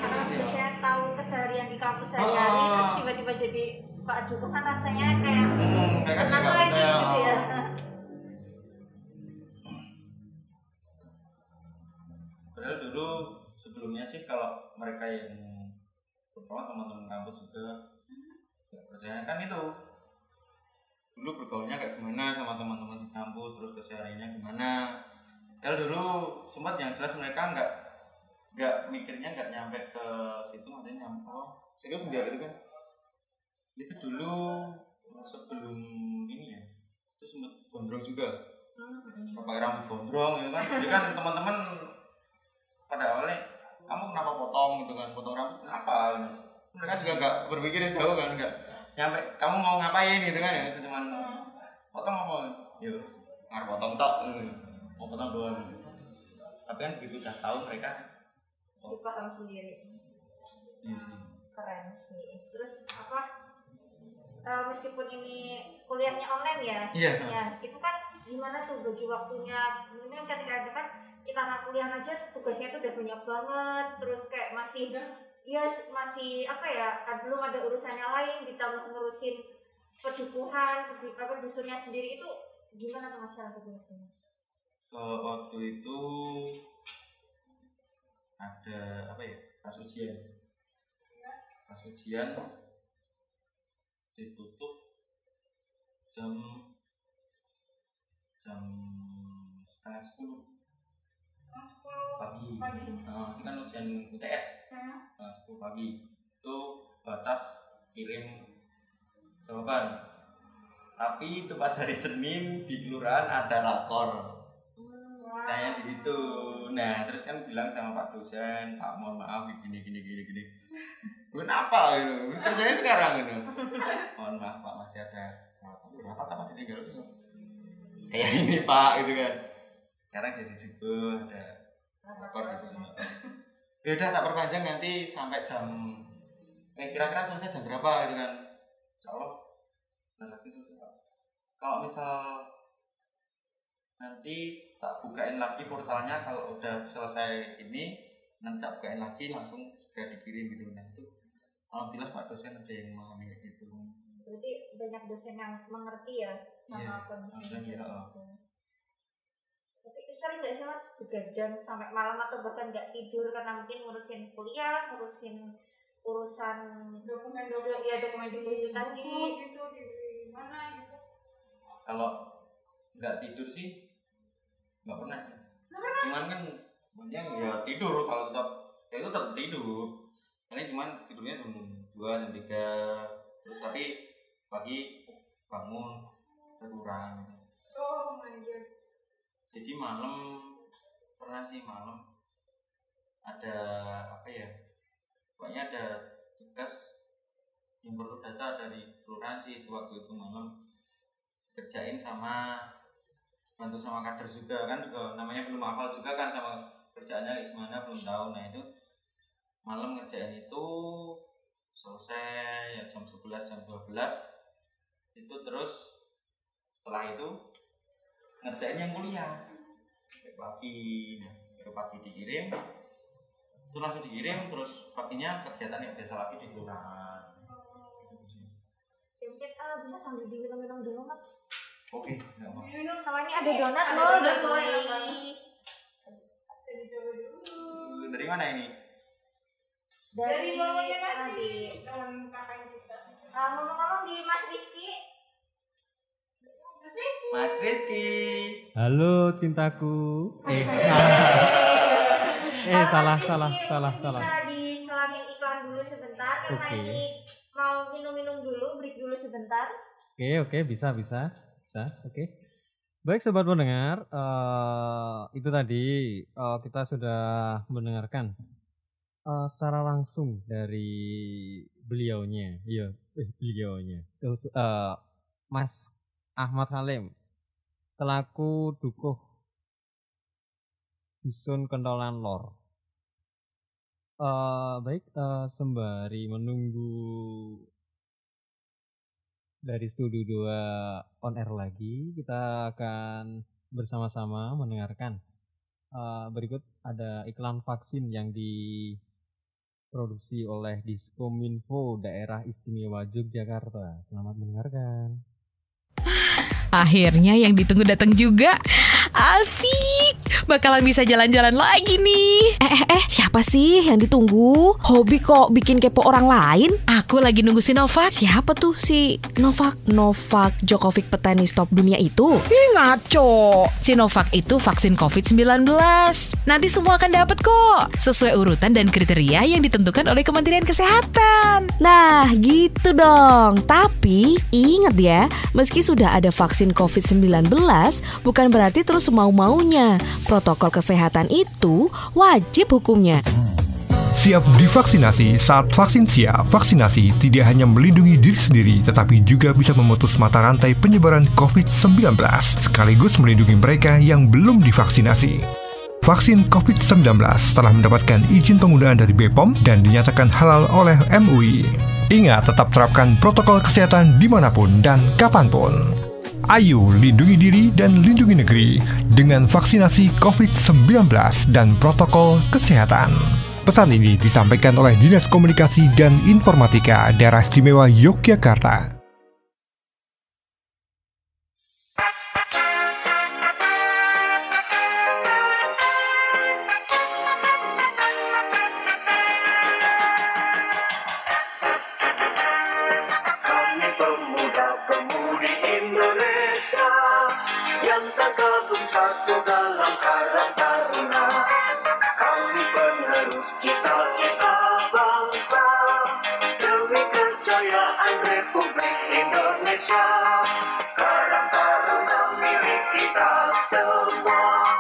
tahu keseharian di kampus sehari-hari Oh. terus tiba-tiba jadi Pak Joko kan rasanya kayak Hmm, nggak lagi percaya. gitu ya. Padahal dulu sebelumnya sih kalau mereka yang terutama teman-teman kampus juga nggak percaya. Kan itu. Dulu bergaulnya kayak gimana sama teman-teman di kampus terus kesehariannya gimana. Kalau dulu sempat yang jelas mereka nggak nggak mikirnya nggak nyampe ke situ maksudnya nyampe oh serius nggak gitu kan itu dulu sebelum ini ya itu sempat gondrong juga. Pakai rambut gondrong gitu kan. Jadi kan teman-teman pada awalnya kamu kenapa potong? gitu kan potong rambut kenapa? Mereka juga nggak berpikir jauh kan nggak nyampe kamu mau ngapain? gitu kan ya itu cuman potong apa? Ya nggak potong tok gitu. mau potong doang. Tapi kan begitu udah tahu mereka jadi paham sendiri. Iya sih. Keren sih. Terus apa eh, meskipun ini kuliahnya online ya? Iya. Ya itu kan gimana tuh bagi waktunya? Ini kan ketika ada kan kita anak kuliah aja tugasnya tuh udah banyak banget. Terus kayak masih ya masih apa ya belum ada urusannya lain ditambah ngurusin pedukuhan pedu- apa dusunnya sendiri itu gimana tuh masalah waktunya ke waktu itu ada apa ya pas ujian. Pas ujian ditutup jam jam setengah sepuluh. Setengah sepuluh pagi. pagi. Nah, itu kan ujian UTS Hmm. setengah sepuluh pagi. Itu batas kirim jawaban. Tapi itu pas hari Senin di kelurahan ada rakor saya di situ nah terus kan bilang sama Pak dosen Pak mohon maaf gini gini gini gini kenapa gitu. Kerjanya sekarang gitu. Mohon maaf Pak masih ada berapa apa tinggal itu saya ini Pak gitu kan. Sekarang jadi dukuh ada rekor gitu semua ya udah tak perpanjang nanti sampai jam eh kira-kira selesai jam berapa gitu kan. Insya Allah bentar lagi selesai. Kalau misal nanti tak bukain lagi portalnya kalau udah selesai ini nanti tak bukain lagi langsung segera dikirim gitu. Nah itu alhamdulillah pak dosen ada yang memahami kayak gitu. Berarti banyak dosen yang mengerti ya sama Iya, kondisi gitu. Tapi sering nggak sih mas? Begadang sampai malam atau bahkan nggak tidur karena mungkin ngurusin kuliah, ngurusin urusan dokumen dokumen ya dokumen dokumen itu tadi. gitu di mana gitu. Kalau nggak tidur sih nggak pernah sih. Cuman kan yang ya tidur kalau tetap ya itu tetap tidur. Ini cuman tidurnya jam dua jam tiga. Terus tapi pagi bangun berkurang oh my god. Jadi malam pernah sih malam ada apa ya pokoknya ada tugas yang perlu data dari kelurahan sih waktu itu malam. Kerjain sama bantu sama kader juga kan juga namanya belum hafal juga kan sama kerjaannya gimana belum tahu. Nah itu malam ngerjain itu selesai ya jam 11 jam 12 itu terus setelah itu ngerjain yang kuliah. Pagi nah, baru pagi dikirim. Itu langsung dikirim terus paginya kegiatan yang biasa lagi di kelurahan mungkin ah, bisa sambil diminum-minum dulu mas. Oke minum Namanya ada donat Ada loh, donat, enak banget. bisa dicoba dulu dari mana ini dari bawahnya nanti tadi. dalam kakak kita Ah, ngomong-ngomong di Mas Rizky, Mas Rizky Halo cintaku. Eh, eh salah Mas salah Rizky, salah salah. Bisa diselangin iklan dulu sebentar karena Oke. ini mau minum-minum dulu, break dulu sebentar. Oke oke bisa bisa bisa oke. Baik sobat pendengar, eh itu tadi eh, kita sudah mendengarkan eh, secara langsung dari beliaunya, iya, eh, beliaunya, Eh, Mas Ahmad Halim selaku dukuh dusun kentolan lor. Eh baik eh, sembari menunggu dari studio 2 on air lagi kita akan bersama-sama mendengarkan Eh, berikut ada iklan vaksin yang diproduksi oleh Diskominfo Daerah Istimewa Yogyakarta. Selamat mendengarkan. Akhirnya yang ditunggu datang juga. Asik, bakalan bisa jalan-jalan lagi nih. Eh, eh, eh, siapa sih yang ditunggu? Hobi kok bikin kepo orang lain? Aku lagi nunggu Sinovac. Siapa tuh si Novak? Novak Djokovic petenis top dunia itu? Ih, ngaco. Sinovac itu vaksin COVID-19. Nanti semua akan dapat kok. Sesuai urutan dan kriteria yang ditentukan oleh Kementerian Kesehatan. Nah, gitu dong. Tapi ingat ya, meski sudah ada vaksin COVID-19, bukan berarti terus semau-maunya. Protokol kesehatan itu wajib hukumnya. Siap divaksinasi saat vaksin siap. Vaksinasi tidak hanya melindungi diri sendiri, tetapi juga bisa memutus mata rantai penyebaran COVID-19, sekaligus melindungi mereka yang belum divaksinasi. Vaksin COVID-19 telah mendapatkan izin penggunaan dari BPOM dan dinyatakan halal oleh MUI. Ingat, tetap terapkan protokol kesehatan di mana pun dan kapan pun. Ayo lindungi diri dan lindungi negeri dengan vaksinasi COVID-19 dan protokol kesehatan. Pesan ini disampaikan oleh Dinas Komunikasi dan Informatika Daerah Istimewa Yogyakarta. Indonesia. Karang taruna milik kita semua.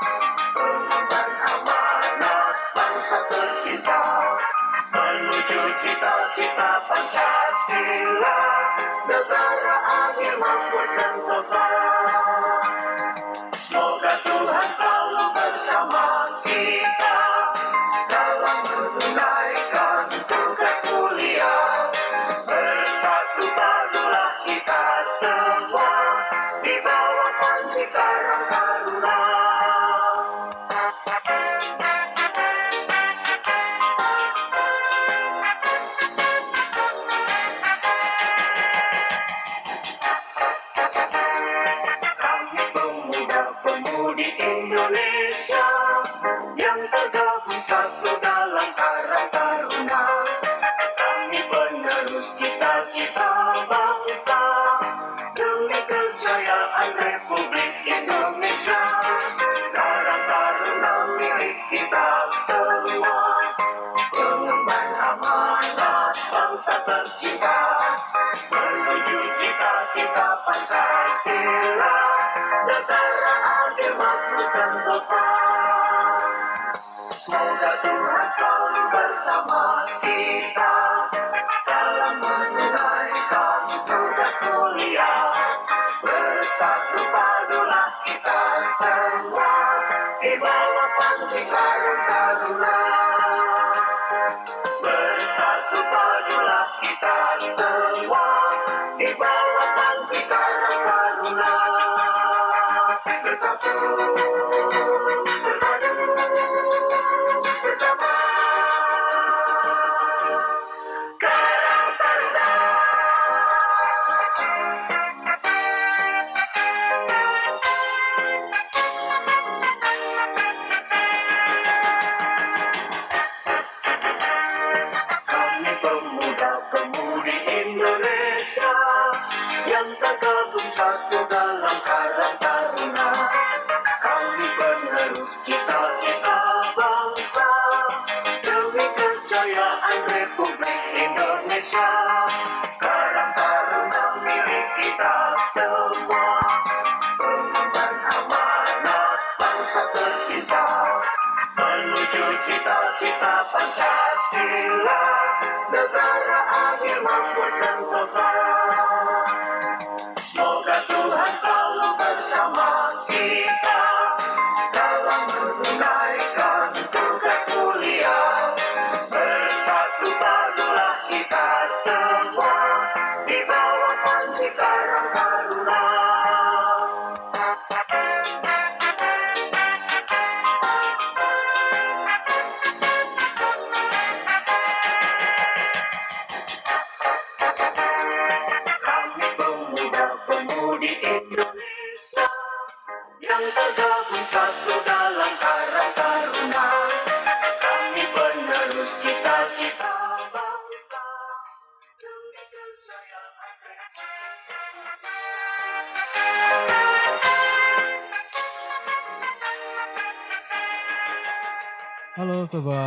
Pengemban amanat bangsa tercinta menuju cita-cita Pancasila negara adil makmur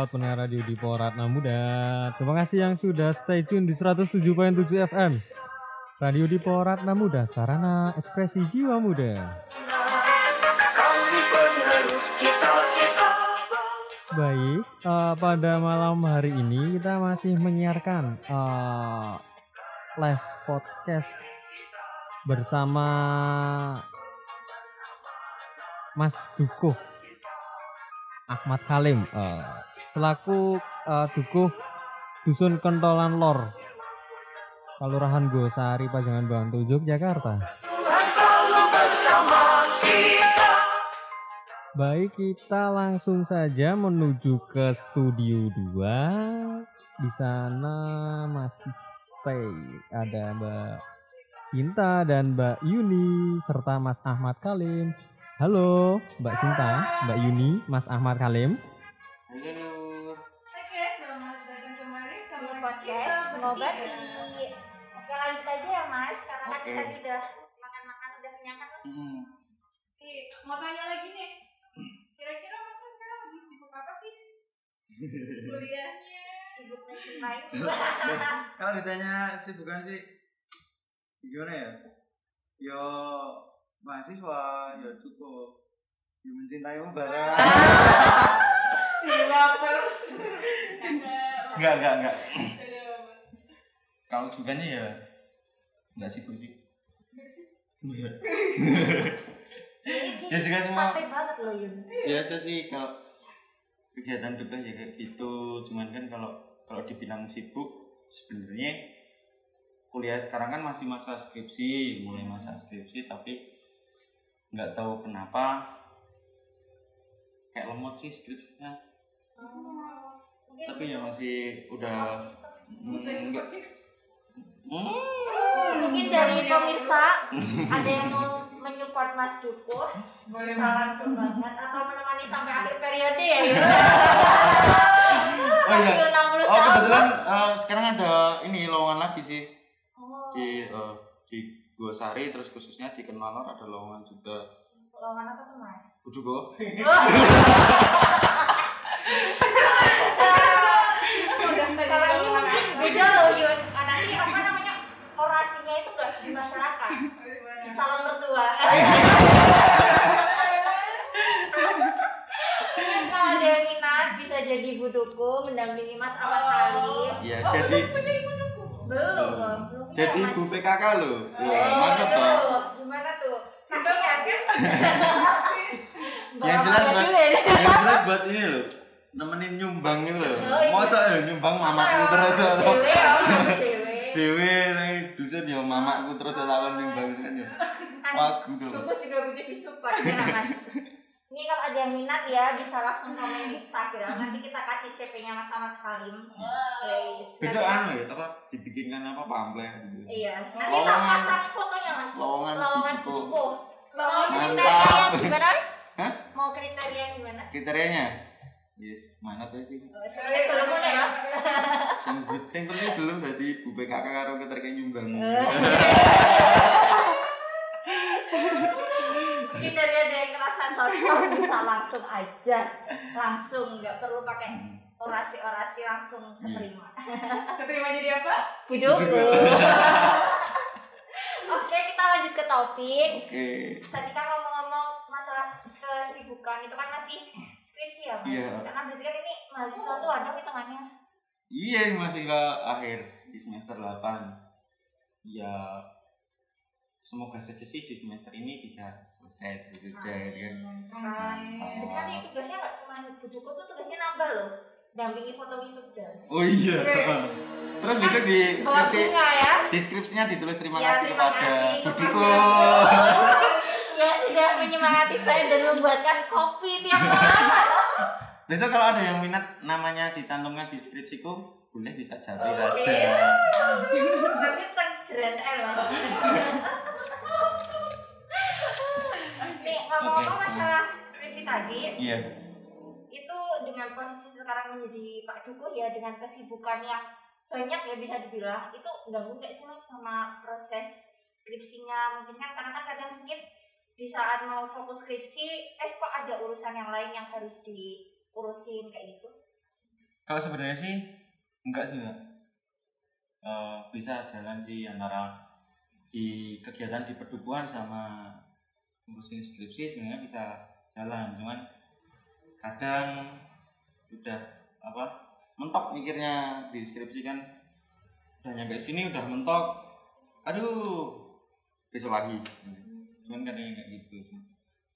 pendengar radio di Poratna Muda. Terima kasih yang sudah stay tune di 107.7 FM. Radio di Poratna Muda, sarana ekspresi jiwa muda. Baik, eh, pada malam hari ini kita masih menyiarkan eh, live podcast bersama Mas Dukuh Ahmad Kalim eh, selaku eh, Dukuh Dusun Kentolan Lor Kelurahan Gosari Pajangan Bantu Yogyakarta. Baik, kita langsung saja menuju ke studio 2. Di sana masih stay ada Mbak Cinta dan Mbak Yuni serta Mas Ahmad Kalim. Halo, Mbak Cinta, Mbak Yuni, Mas Ahmad Kalim. Halo. Oke, selamat datang kembali sama podcast bertiga. Oke lanjut aja ya mas, karena kan tadi udah makan-makan udah kenyang kan mas. Hmm. Nih, mau tanya lagi nih. Kira-kira Mas sekarang lagi sibuk apa sih? Kuliahnya. Sibuk mencintai. Kalau ditanya sibukan sih gimana ya? Yo mahasiswa, yo cukup. Bareng. Baper. Ada. Enggak, enggak, enggak. Kalau sukanya ya enggak sibuk sih. Enggak sih? Ya, juga semua- banget loh Yun. Biasa sih kalau kegiatan tugas ya kayak gitu. Cuman kan kalau kalau dibilang sibuk sebenarnya kuliah sekarang kan masih masa skripsi, mulai masa skripsi tapi nggak tahu kenapa kayak lemot sih skripsinya. Tapi ya masih udah hmm, Udah nggak- sih. Hmm. mungkin dari pemirsa ada yang mau menyupport Mas Dukuh Boleh bisa langsung banget atau menemani sampai akhir periode ya. Oh iya. Masih 60 Oh tahun. kebetulan eh, sekarang ada ini lowongan lagi sih. Oh, di eh, di Gosari terus khususnya di Kenalor ada lowongan juga lowongan apa tuh mas? Kudu kok Kalau ini mungkin beda loh Yun. Nanti apa namanya orasinya itu nggak di masyarakat. Salam mertua. Mungkin kalau ada minat bisa jadi ibu duku mendampingi Mas Ahmad Halim. ya Oh, jadi punya ibu duku? Belum, belum. jadi Mas. Bu PKK lo Oh, ya mantap itu. Gimana tuh? Kasih ya? kasih. yang jelas buat ya. yang jelas buat ini loh nemenin nyumbang gitu loh Oh, iya. masa ya nyumbang mamaku terus Dewe, oh, dewe. dewe nih dusun ya mamaku terus ya takon nyumbang kan ya Kan wagu dong juga butuh disupport ya Mas. Yang minat ya bisa langsung komen di Instagram. Nanti kita kasih CP-nya Mas Ahmad Halim. Guys. besok Nanti- anu ya apa dibikinkan apa pamflet gitu Iya. Nanti Lowongan- pasang fotonya Mas. lowongan Lowongan buku. Mau kriteria yang gimana Mas? Hah? Mau kriteria yang gimana? kriterianya yes mana tuh sih Oh, Sebenarnya belum ya. yang penting belum berarti Bu PKK karo keterkait nyumbang. Mungkin dari ada yang cocok bisa langsung aja, langsung nggak perlu pakai orasi-orasi langsung keterima. Keterima jadi apa? Bujuku. Oke, kita lanjut ke topik. oke Tadi kan ngomong-ngomong masalah kesibukan itu kan masih skripsi ya, Mas? Iya. Karena berarti kan ini mahasiswa tuh ada hitungannya. Iya ini masih ke akhir di semester 8 Ya semoga saja sih di semester ini bisa selesai gitu sudah ya kan Jadi kan ini tugasnya nggak cuma bujuku tuh tugasnya nambah loh. Dampingi foto wisuda. Oh iya Terus besok di Bawa skripsi bunga ya. di skripsinya ditulis terima Ya, kasih terima kepada kasih Budiku ya sudah menyemangati saya dan membuatkan kopi tiap malam. Besok kalau ada yang minat namanya dicantumkan di skripsiku boleh bisa jadi Oke. aja Tapi terjeren L mas. Nih ngomong-ngomong Oke. masalah skripsi tadi, Iya itu dengan posisi sekarang menjadi Pak Dukuh ya dengan kesibukan yang banyak ya bisa dibilang itu ganggu nggak sih mas sama proses skripsinya mungkin kan karena kan kadang mungkin di saat mau fokus skripsi eh kok ada urusan yang lain yang harus diurusin kayak gitu Kalau sebenarnya sih enggak sih mbak. Eh, bisa jalan sih antara di kegiatan di perdukuhan sama ngurusin skripsi sebenarnya bisa jalan. Cuman kadang udah apa mentok mikirnya di skripsi kan. Udah nyampe sini udah mentok aduh besok lagi. Cuman kadang kayak gitu.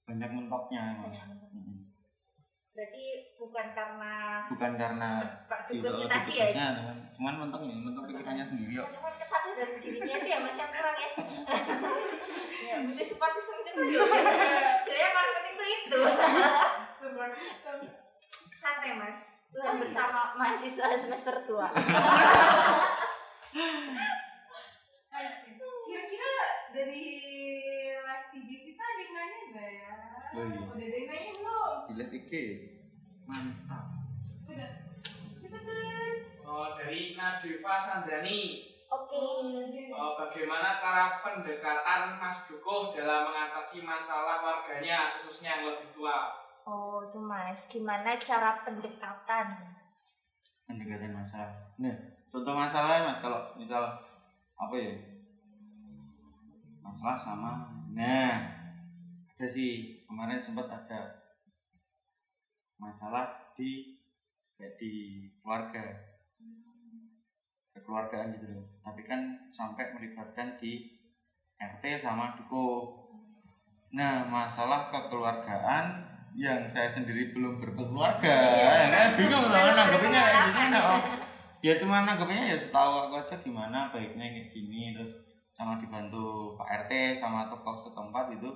Banyak mentoknya. Emang. Berarti bukan karena bukan karena Pak di tadi ya cuman, mentok nih mentok pikirannya sendiri kok Cuman kesadaran dirinya itu ya mas yang kurang ya. ya, itu support system itu ya. Sebenarnya paling penting tuh itu. Support system. Santai mas. Tuhan bersama mahasiswa semester tua. Kira-kira dari live TG kita ada yang nanya nggak ya? Oh iya. Udah ada yang nanya belum? Gila Ike mantap? Oh, dari Nadifa Sanjani. Oke. Oh, bagaimana cara pendekatan Mas Dukuh dalam mengatasi masalah warganya, khususnya yang lebih tua? Oh itu mas. Gimana cara pendekatan? pendekatan masalah nah contoh masalah mas kalau misal apa ya masalah sama nah ada sih kemarin sempat ada masalah di kayak di keluarga. Kekeluargaan gitu loh. Tapi kan sampai melibatkan di RT sama duko nah masalah kekeluargaan yang saya sendiri belum berkeluarga. Ya kan bingung nanggepinnya kayak berpengalaman. gimana oh. Ya cuma nanggepinnya ya setahu aku aja gimana baiknya kayak gini terus sama dibantu Pak RT sama tokoh setempat itu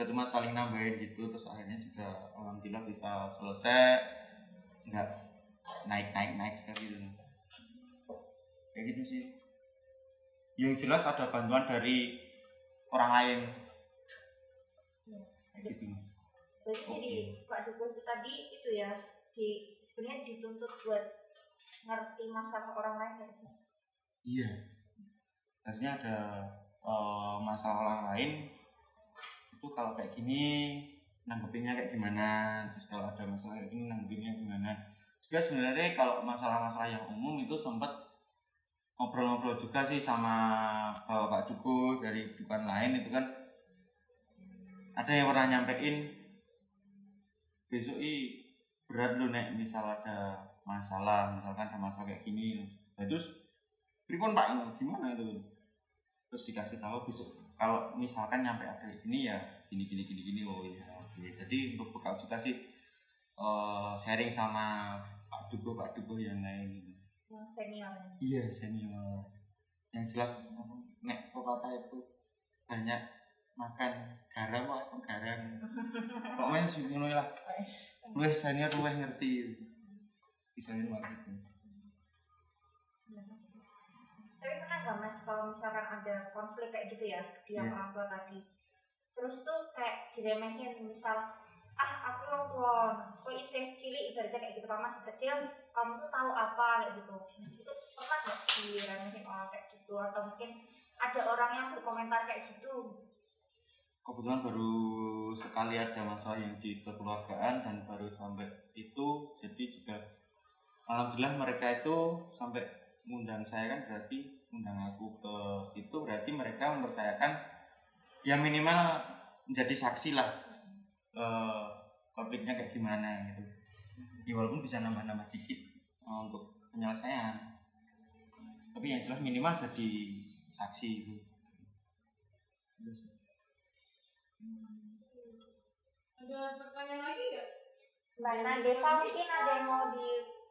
kita cuma saling nambahin gitu terus akhirnya juga alhamdulillah bisa selesai. Nggak naik naik naik gitu. Kayak gitu sih. Yang jelas ada bantuan dari orang lain. Kayak gitu mas. Berarti jadi Pak Dukuh itu tadi itu ya di sebenarnya dituntut buat ngerti masalah orang lain ya sih. Iya. harusnya ada eh, masalah orang lain itu kalau kayak gini nanggepinnya kayak gimana? Terus kalau ada masalah kayak gini nanggepinnya gimana? Juga sebenarnya kalau masalah-masalah yang umum itu sempat ngobrol-ngobrol juga sih sama eh, Pak Duku dari dukan lain itu kan. Ada yang pernah nyampein besok i berat lu nek misal ada masalah misalkan ada masalah kayak gini. Nah, terus pripun pak ini gimana itu? Terus dikasih tahu besok kalau misalkan nyampe kayak gini ya gini gini gini gini oh iya oke jadi untuk bekal juga sih eh, sharing sama Pak Dukuh Pak Dukuh yang lain yang senior. Iya senior. Yang jelas nek pepatah itu banyak makan garam asam garam. Pokoknya sih ngono lah luwih senior luwih ngerti. Bisa ini waktu itu tapi pernah nggak mas kalau misalkan ada konflik kayak gitu ya di Iya. orang tua tadi? Terus tuh kayak diremehin misal ah aku orang tua kok isih cilik ibaratnya kayak gitu. Kalau masih kecil kamu tuh tahu apa kayak gitu. Itu pernah nggak diremehin orang kayak gitu? Atau mungkin ada orang yang berkomentar kayak gitu? Kebetulan baru sekali ada masalah yang di kekeluargaan dan baru sampai itu jadi juga alhamdulillah mereka itu sampai ngundang saya kan berarti undang aku ke situ berarti mereka mempercayakan ya minimal menjadi saksi lah eh, konfliknya kayak gimana gitu. Ya walaupun bisa nambah-nambah dikit eh, untuk penyelesaian. Tapi yang jelas minimal jadi saksi itu. Ada pertanyaan lagi nggak? Mbak Nadeva mungkin ada yang mau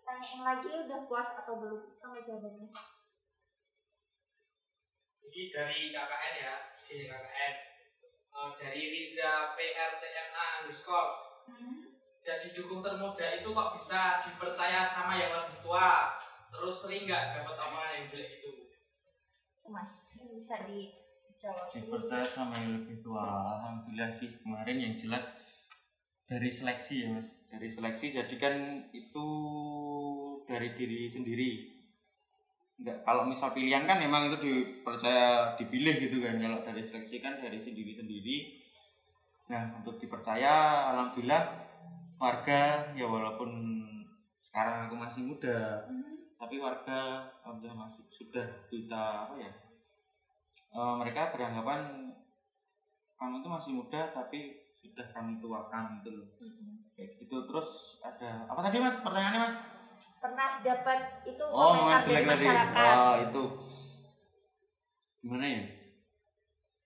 ditanyain lagi udah puas atau belum sama jawabannya Ini dari KKN ya, ini KKN. Eh, dari Riza PRTNA underscore. Jadi dukung termuda itu kok bisa dipercaya sama yang lebih tua, terus sering nggak dapat omongan yang jelek itu? mas ini bisa dijawab dipercaya sama yang lebih tua alhamdulillah sih kemarin yang jelas dari seleksi ya mas dari seleksi jadi kan itu dari diri sendiri. Enggak, kalau misal pilihan kan memang itu dipercaya dipilih gitu kan. Kalau dari seleksi kan dari sendiri sendiri. Nah untuk dipercaya alhamdulillah warga ya walaupun sekarang aku masih muda tapi warga alhamdulillah masih sudah bisa apa ya eh, mereka beranggapan kamu itu masih muda tapi sudah kami tuakan gitu loh kayak gitu. Terus ada apa tadi mas? Pertanyaannya mas? Pernah dapat itu oh komentar dari jelek tadi. masyarakat. Oh itu. Gimana ya?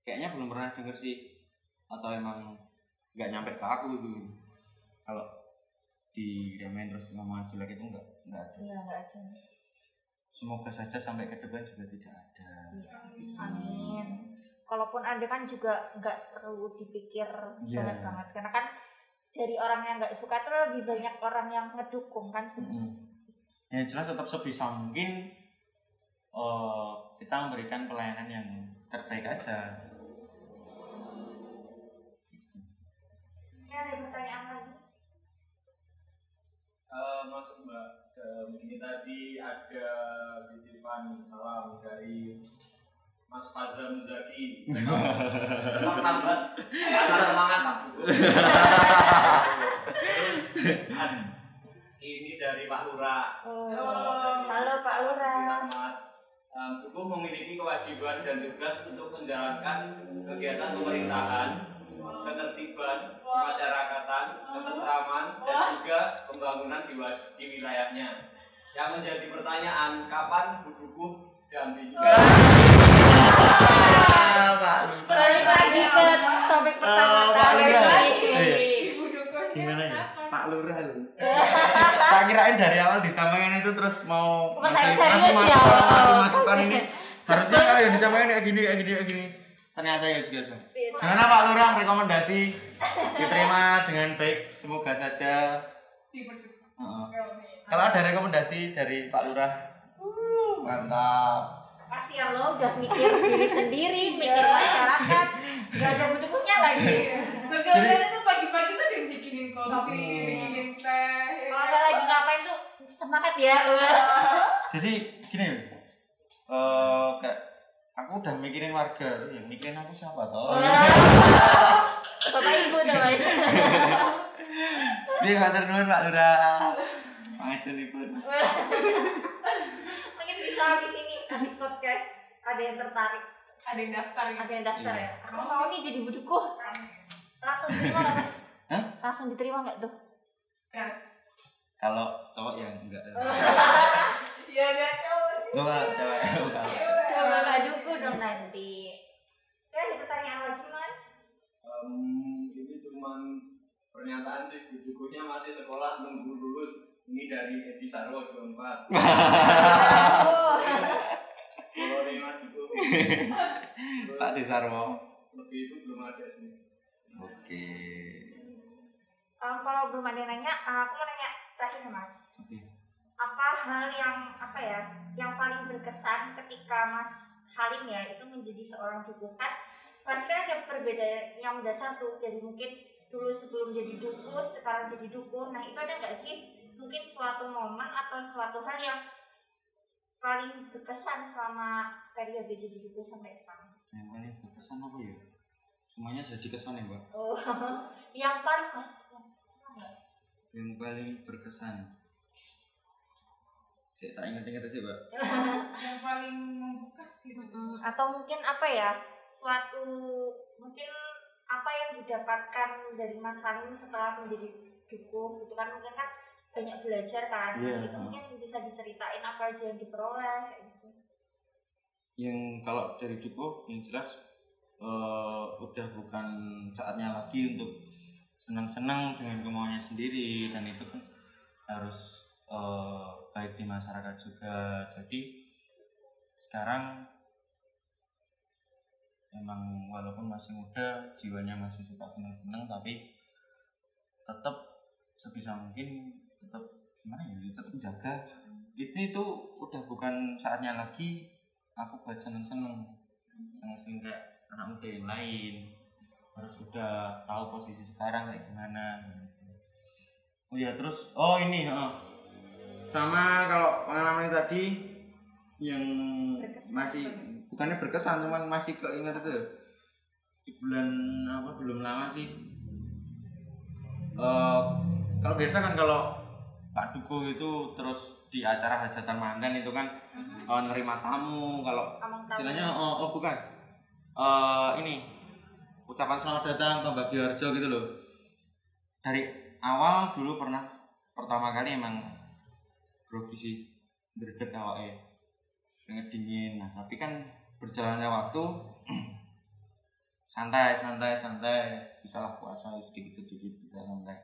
Kayaknya belum pernah denger sih. Atau emang nggak nyampe ke aku gitu kalau di remen terus ngomong jelek itu enggak enggak ada. Iya, nggak ada. semoga saja sampai ke depan juga tidak ada. Amin. Kalaupun ada kan juga nggak perlu dipikir Iya. banget banget karena kan dari orang yang nggak suka tuh lebih banyak orang yang ngedukung kan sebenarnya. Mm. yang jelas tetap sebisa mungkin eh, kita memberikan pelayanan yang terbaik aja Ini ada pertanyaan lagi? Eh, masuk mbak ini tadi ada titipan salam dari Mas Fazal Muzaki Tetap sambat. Tetap semangat Pak. Terus ini dari Pak Lurah. Oh, halo Pak Lurah. Um, Hukum memiliki kewajiban dan tugas untuk menjalankan kegiatan pemerintahan, ketertiban, masyarakatan, ketentraman, dan juga pembangunan di, di wilayahnya. Yang menjadi pertanyaan, kapan Budukuh dampingi? Balik lagi ke topik pertama tadi. Lurah. Ibu dukun gimana ya? Pak Lurah lu. tak kirain dari awal disampaikan itu terus mau ya. masukan, ngasih Oh, masukan ini. Harusnya kalau yang disampaikan kayak gini kayak gini kayak gini. Ternyata ya juga sama. Gimana Pak Lurah? Rekomendasi? Diterima dengan baik. Semoga saja. Oke. kalau ada rekomendasi dari Pak Lurah? Uh, mantap Kasihan lo udah mikir diri sendiri, mikir masyarakat, gak ada butuhnya lagi. Segalanya tuh pagi-pagi tuh dia bikinin kopi, bikinin teh. ya Kalau kan? nggak lagi ngapain tuh semangat ya. jadi gini eh kayak aku udah mikirin warga yang mikirin aku siapa toh Bapak Ibu tuh Mas. dia nggak nuwun Pak Lurah pangestunipun Mungkin bisa habis ini habis podcast ada yang tertarik. Ada yang daftar gitu. Ada yang daftar Iya. ya. Aku mau nih jadi budukuh. Langsung diterima nggak Mas? Hah? Langsung diterima nggak tuh? Gas. kalau cowok yang enggak Iya gak cowok. coba bukan. Coba nggak dukuh dong nanti. Ya ada pertanyaan lagi Mas. Em, ini cuman pernyataan sih bukunya masih sekolah nunggu lulus ini dari Edi Sarwo 24 Oh. kalau nih mas Duku Pak Desarwo lebih itu belum ada sih oke Um, kalau belum ada yang nanya, uh, aku mau nanya terakhir nih, Mas. Oke. Apa hal yang apa ya, yang paling berkesan ketika Mas Halim ya itu menjadi seorang duku kan? Pasti kan ada perbedaan yang mendasar tuh. Jadi mungkin dulu sebelum jadi duku, sekarang jadi duku. Nah itu ada nggak sih mungkin suatu momen atau suatu hal yang paling berkesan selama periode jadi duku sampai sekarang? yang paling berkesan apa ya semuanya jadi kesan ya mbak Oh, yang paling Mas. Yang paling. yang paling berkesan saya tak ingat-ingat sih mbak Yang paling membekas gitu. Mm, atau mungkin apa ya suatu mungkin apa yang didapatkan dari Mas Halim setelah menjadi duku gitu kan mungkin kan banyak belajar kan. Iya, itu ha. mungkin bisa diceritain apa aja yang diperoleh kayak gitu. Yang kalau dari Duko yang jelas eh, udah bukan saatnya lagi untuk senang-senang dengan kemauannya sendiri dan itu kan harus eh, baik di masyarakat juga. Jadi sekarang emang walaupun masih muda jiwanya masih suka senang-senang tapi tetap sebisa mungkin tetap gimana ya tetap menjaga. Itu itu udah bukan saatnya lagi aku buat seneng-seneng. Seneng-seneng kayak anak muda yang lain. Harus udah tahu posisi sekarang kayak gimana. Oh ya terus oh ini heeh. sama kalau pengalaman tadi yang masih bukannya berkesan cuman masih keinget itu. Di bulan apa belum lama sih. Eh, kalau biasa kan kalau Pak Duko itu terus di acara hajatan mantan itu kan eh, nerima tamu kalau istilahnya oh, oh bukan. Eh, ini ucapan selamat datang Pak Bagio Harjo gitu loh. Dari awal dulu pernah pertama kali emang grogi sih greget awalnya pengen dingin. Nah tapi kan berjalannya waktu santai santai santai. Bisa lah puasa sedikit sedikit bisa santai.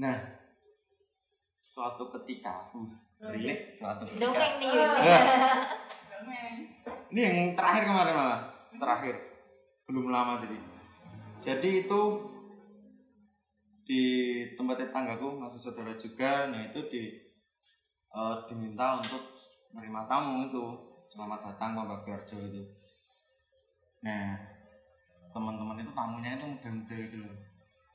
Nah suatu ketika uh, rilis suatu ketika. Dongeng nih Yun Nah, Dongeng. ini yang terakhir kemarin malah terakhir. Belum lama jadi. Jadi itu di tempat tetanggaku masih saudara juga nah itu di eh, diminta untuk menerima tamu itu. Selamat datang Pak Bagioarjo itu. Nah teman-teman itu tamunya itu muda-muda gitu loh.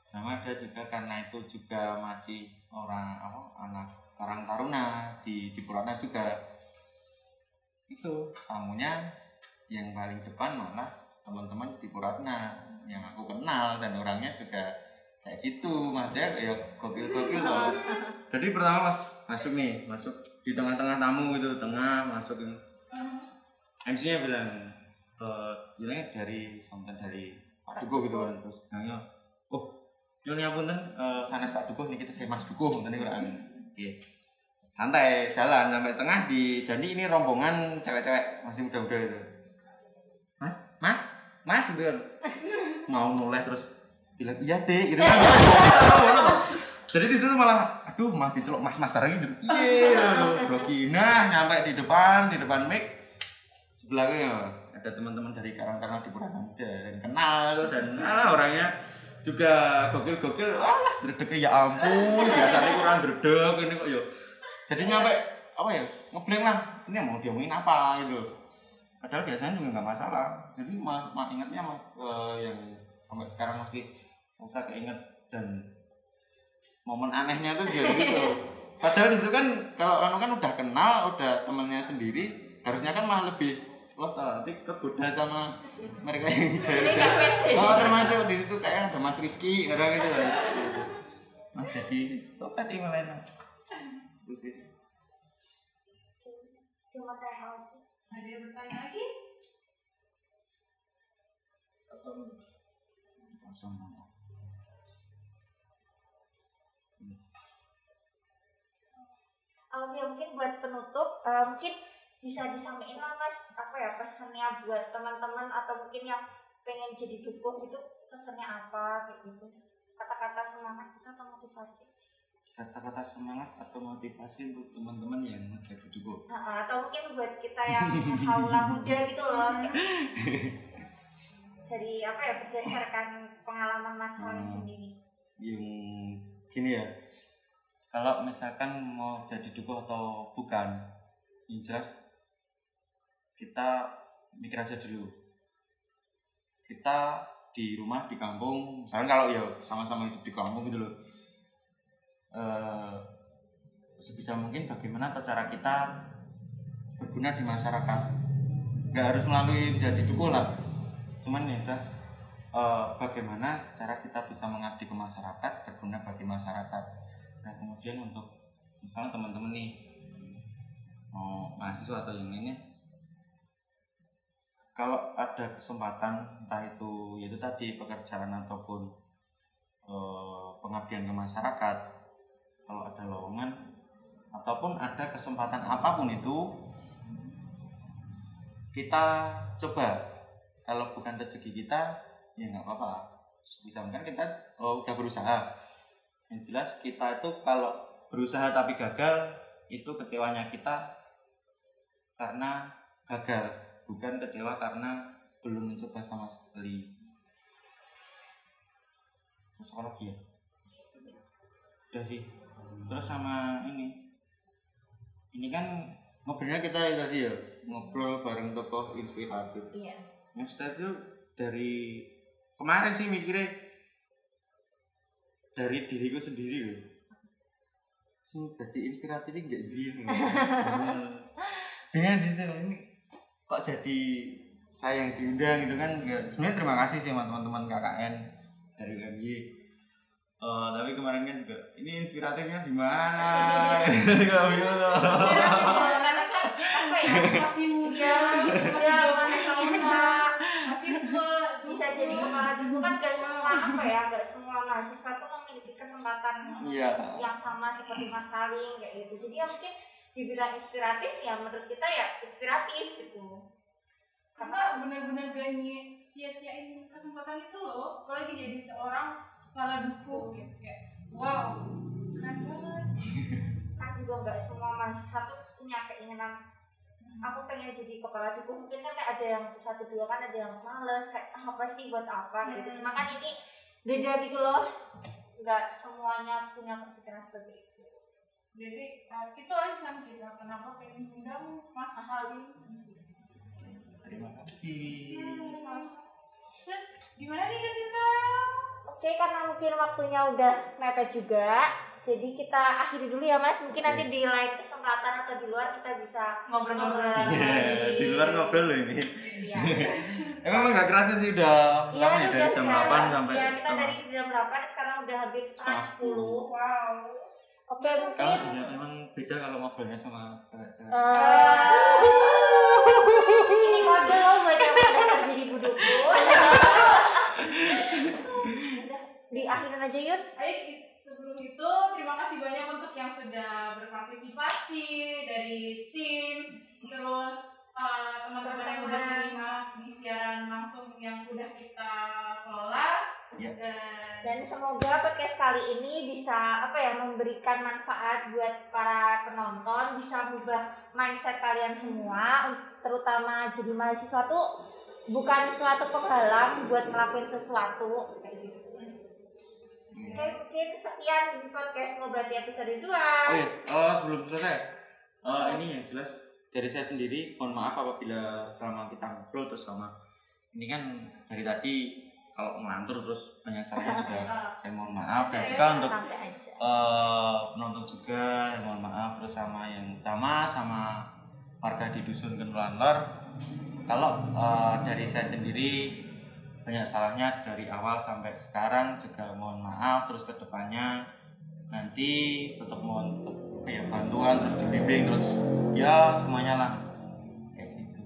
Sama ada juga karena itu juga masih orang apa anak karang taruna di di Purana juga. Itu tamunya yang paling depan malah teman-teman di Puratna yang aku kenal dan orangnya juga kayak gitu. Maksudnya ya gokil-gokil loh jadi pertama mas masuk nih masuk di tengah-tengah tamu gitu tengah masuk ini MC-nya bilang eh bilangnya dari sampai dari Pak gitu kan terus bilangnya oh Nyun ngapunten eh sanes Pak Dukuh nih kita saya Mas Dukuh ngoten niku kan oke santai jalan sampai tengah di jadi ini rombongan cewek-cewek masih muda-muda gitu mas mas mas gitu kan. mau noleh terus bilang iya deh gitu kan. Jadi di situ malah aduh malah diceluk mas mas barang gitu iya nah nyampe di depan di depan mic. Sebelahnya ada teman-teman dari karang-karang di Purana Muda dan kenal dan ah, orangnya juga gokil-gokil ah dredegnya ya ampun biasanya kurang dredeg ini kok yo jadi nyampe apa ya ngeblank lah ini mau diomongin apa gitu. Padahal biasanya juga nggak masalah. Jadi mas, mas ingatnya mas eh, yang sampai sekarang masih masa keinget dan momen anehnya tuh jadi gitu. Padahal itu kan kalau kan udah kenal udah temennya sendiri harusnya kan malah lebih lost tau nanti kegoda sama mereka yang pede. oh termasuk di situ kayak ada Mas Rizky kadang gitu Mas jadi topat ini malah terus sih. Cuma apa? Ada yang bertanya lagi? langsung Oke mungkin buat penutup eh, mungkin bisa disampaikan lah mas. Apa ya pesannya buat teman-teman atau mungkin yang pengen jadi dukung gitu pesannya apa kayak gitu? Kata-kata semangat kita atau motivasi? Kata-kata semangat atau motivasi untuk teman-teman yang jadi dukung Nah, atau mungkin buat kita yang haula muda gitu loh kayak dari apa ya berdasarkan pengalaman mas Halim Hmm. sendiri. Yang gini ya. Kalau misalkan mau jadi dukuh atau bukan yang jelas kita mikir aja dulu. Kita di rumah di kampung misalkan kalau ya sama-sama hidup di kampung gitu loh. Eh, sebisa mungkin bagaimana cara kita berguna di masyarakat. Nggak harus melalui jadi dukuh lah. Cuman ya jelas eh, bagaimana cara kita bisa mengabdi ke masyarakat berguna bagi masyarakat. Nah kemudian untuk misalnya teman-teman nih mau mahasiswa atau yang lainnya kalau ada kesempatan entah itu yaitu tadi pekerjaan ataupun eh, pengabdian ke masyarakat kalau ada lowongan ataupun ada kesempatan apa pun itu kita coba. Kalau bukan rezeki kita ya nggak apa-apa. Bisa kan kita oh, udah berusaha. Yang jelas kita itu kalau berusaha tapi gagal itu kecewanya kita karena gagal bukan kecewa karena belum mencoba sama sekali. Apa lagi ya udah sih. Terus sama ini. Ini kan ngobrolnya kita tadi ya ngobrol bareng tokoh inspiratif. Iya. Yang setelah itu dari kemarin sih mikirnya dari diriku sendiri loh. Sih jadi inspiratif ini gak gini dengan di situ ini kok jadi saya yang diundang gitu kan ya, sebenarnya terima kasih sih sama teman-teman KKN dari UMY Eh, tapi kemarin kan juga ini inspiratifnya di mana? Kalau bingung loh. Inspirasi banget, karena kan apa ya Masih muda, Iya, masih iya, zaman mahasiswa mahasiswa bisa jadi kepala duku kan gak semua apa ya gak semua mahasiswa tuh memiliki kesempatan Iya. yang sama seperti Mas Halim kayak gitu jadi ya mungkin dibilang inspiratif ya menurut kita ya inspiratif gitu. Karena benar-benar gak sia-siain kesempatan itu loh. Apalagi jadi seorang kepala duku gitu. Kayak wow keren banget. Kan juga nggak semua mahasiswa tuh punya keinginan. Aku pengen jadi kepala duku. Mungkin kan kayak ada yang satu dua kan ada yang males. Kayak ah, apa sih buat apa? Gitu. Hmm. cuma kan ini beda gitu loh. Nggak semuanya punya kepikiran seperti itu jadi uh, itu alasan kita kenapa pengen undang Mas Halim di sini. Terima kasih. terus gimana nih Kasinta? Oke, karena mungkin waktunya udah mepet juga, jadi kita akhiri dulu ya Mas. Mungkin nanti di lain kesempatan atau di luar kita bisa Ngobrol-ngobrol lagi. Iya, di luar ngobrol loh ini. Iya. Emang nggak kerasa sih udah Iya, lama ya dari udah jam jam- 8 sampai Iya, kita dari jam 8 sekarang udah hampir setengah Setengah 10. Wow. Oke, Kalau mungkin ya, emang beda kalau ngobrolnya sama cewek-cewek. eh, ini kode loh buat yang udah jadi buduku. Udah, Diakhirin aja Yun. Baik, i- sebelum itu terima kasih banyak untuk yang sudah berpartisipasi dari tim, terus uh, teman-teman yang udah terima di siaran langsung yang udah kita kelola. Ya. Dan semoga podcast kali ini bisa apa ya memberikan manfaat buat para penonton, bisa mengubah mindset kalian semua, terutama jadi mahasiswa tuh bukan suatu penghalang buat ngelakuin sesuatu kayak gitu. Oke, mungkin sekian podcast ngobati episode 2. Oh iya, oh, sebelum selesai. Eh, ini yang jelas dari saya sendiri, mohon maaf apabila selama kita ngobrol terus sama ini kan dari tadi kalau ngelantur terus banyak salahnya juga saya mohon maaf. Dan juga untuk eh, penonton juga saya mohon maaf. Terus sama yang utama sama warga di dusun Kenulan Lor kalau eh, dari saya sendiri banyak salahnya dari awal sampai sekarang juga mohon maaf. Terus ke depannya nanti tetap mohon apa ya bantuan terus dibimbing terus ya semuanya lah. Kayak gitu.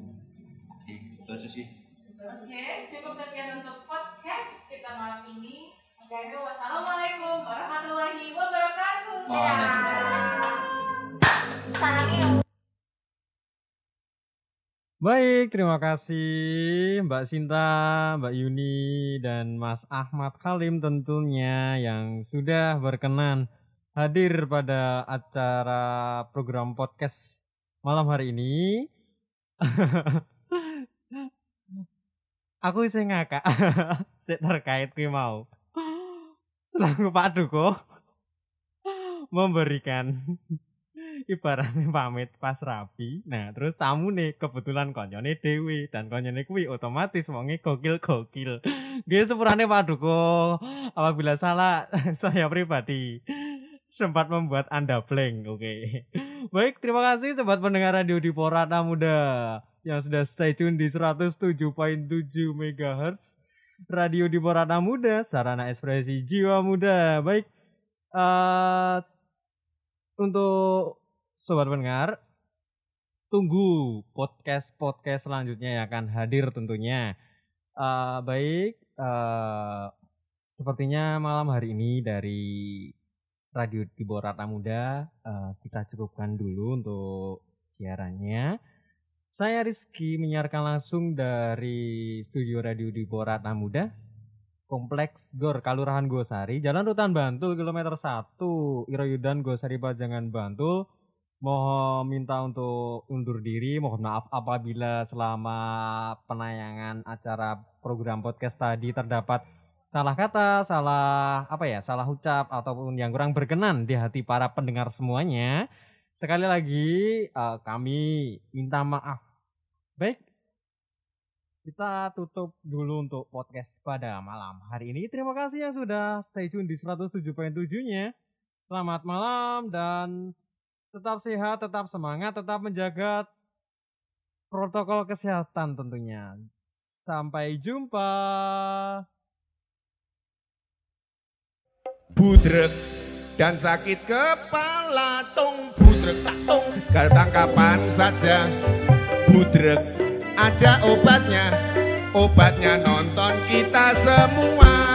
Oke itu aja sih. Oke, cukup sekian untuk podcast kita malam ini. Oke, wassalamualaikum warahmatullahi wabarakatuh. Sarangnya Baik, terima kasih Mbak Sinta, Mbak Yuni, dan Mas Ahmad Halim tentunya yang sudah berkenan hadir pada acara program podcast malam hari ini. Aku bisa ngakak, sik terkait kuwi mau. Selaku Pak Duko memberikan ibaratnya pamit pas rapi. Nah terus tamu nih kebetulan konyone dewi dan konyone kuwi otomatis wonge gokil gokil dia sepurane Pak Duko apabila salah saya pribadi sempat membuat anda blank oke. Baik terima kasih sobat pendengar radio di Porata Muda yang sudah stay tune di 107.7 MHz radio di Porata Muda sarana ekspresi jiwa muda. Baik eh untuk sobat pendengar tunggu podcast podcast selanjutnya yang akan hadir tentunya. Eh, baik eh sepertinya malam hari ini dari radio di Borata Muda eh, kita cukupkan dulu untuk siarannya saya Rizky menyiarkan langsung dari studio radio di Borata Muda Kompleks Gor Kalurahan Gosari, Jalan Rutan Bantul kilometer 1, Iroyudan Gosari Pajangan Bantul. Mohon minta untuk undur diri, mohon maaf apabila selama penayangan acara program podcast tadi terdapat salah kata, salah apa ya, salah ucap ataupun yang kurang berkenan di hati para pendengar semuanya. Sekali lagi eh, kami minta maaf. Baik, kita tutup dulu untuk podcast pada malam hari ini. Terima kasih yang sudah stay tune di 107.7-nya. Selamat malam dan tetap sehat, tetap semangat, tetap menjaga protokol kesehatan tentunya. Sampai jumpa. Budrek. Dan sakit kepala tung budrek tak tung. Datang kapan saja. Budrek ada obatnya. Obatnya nonton kita semua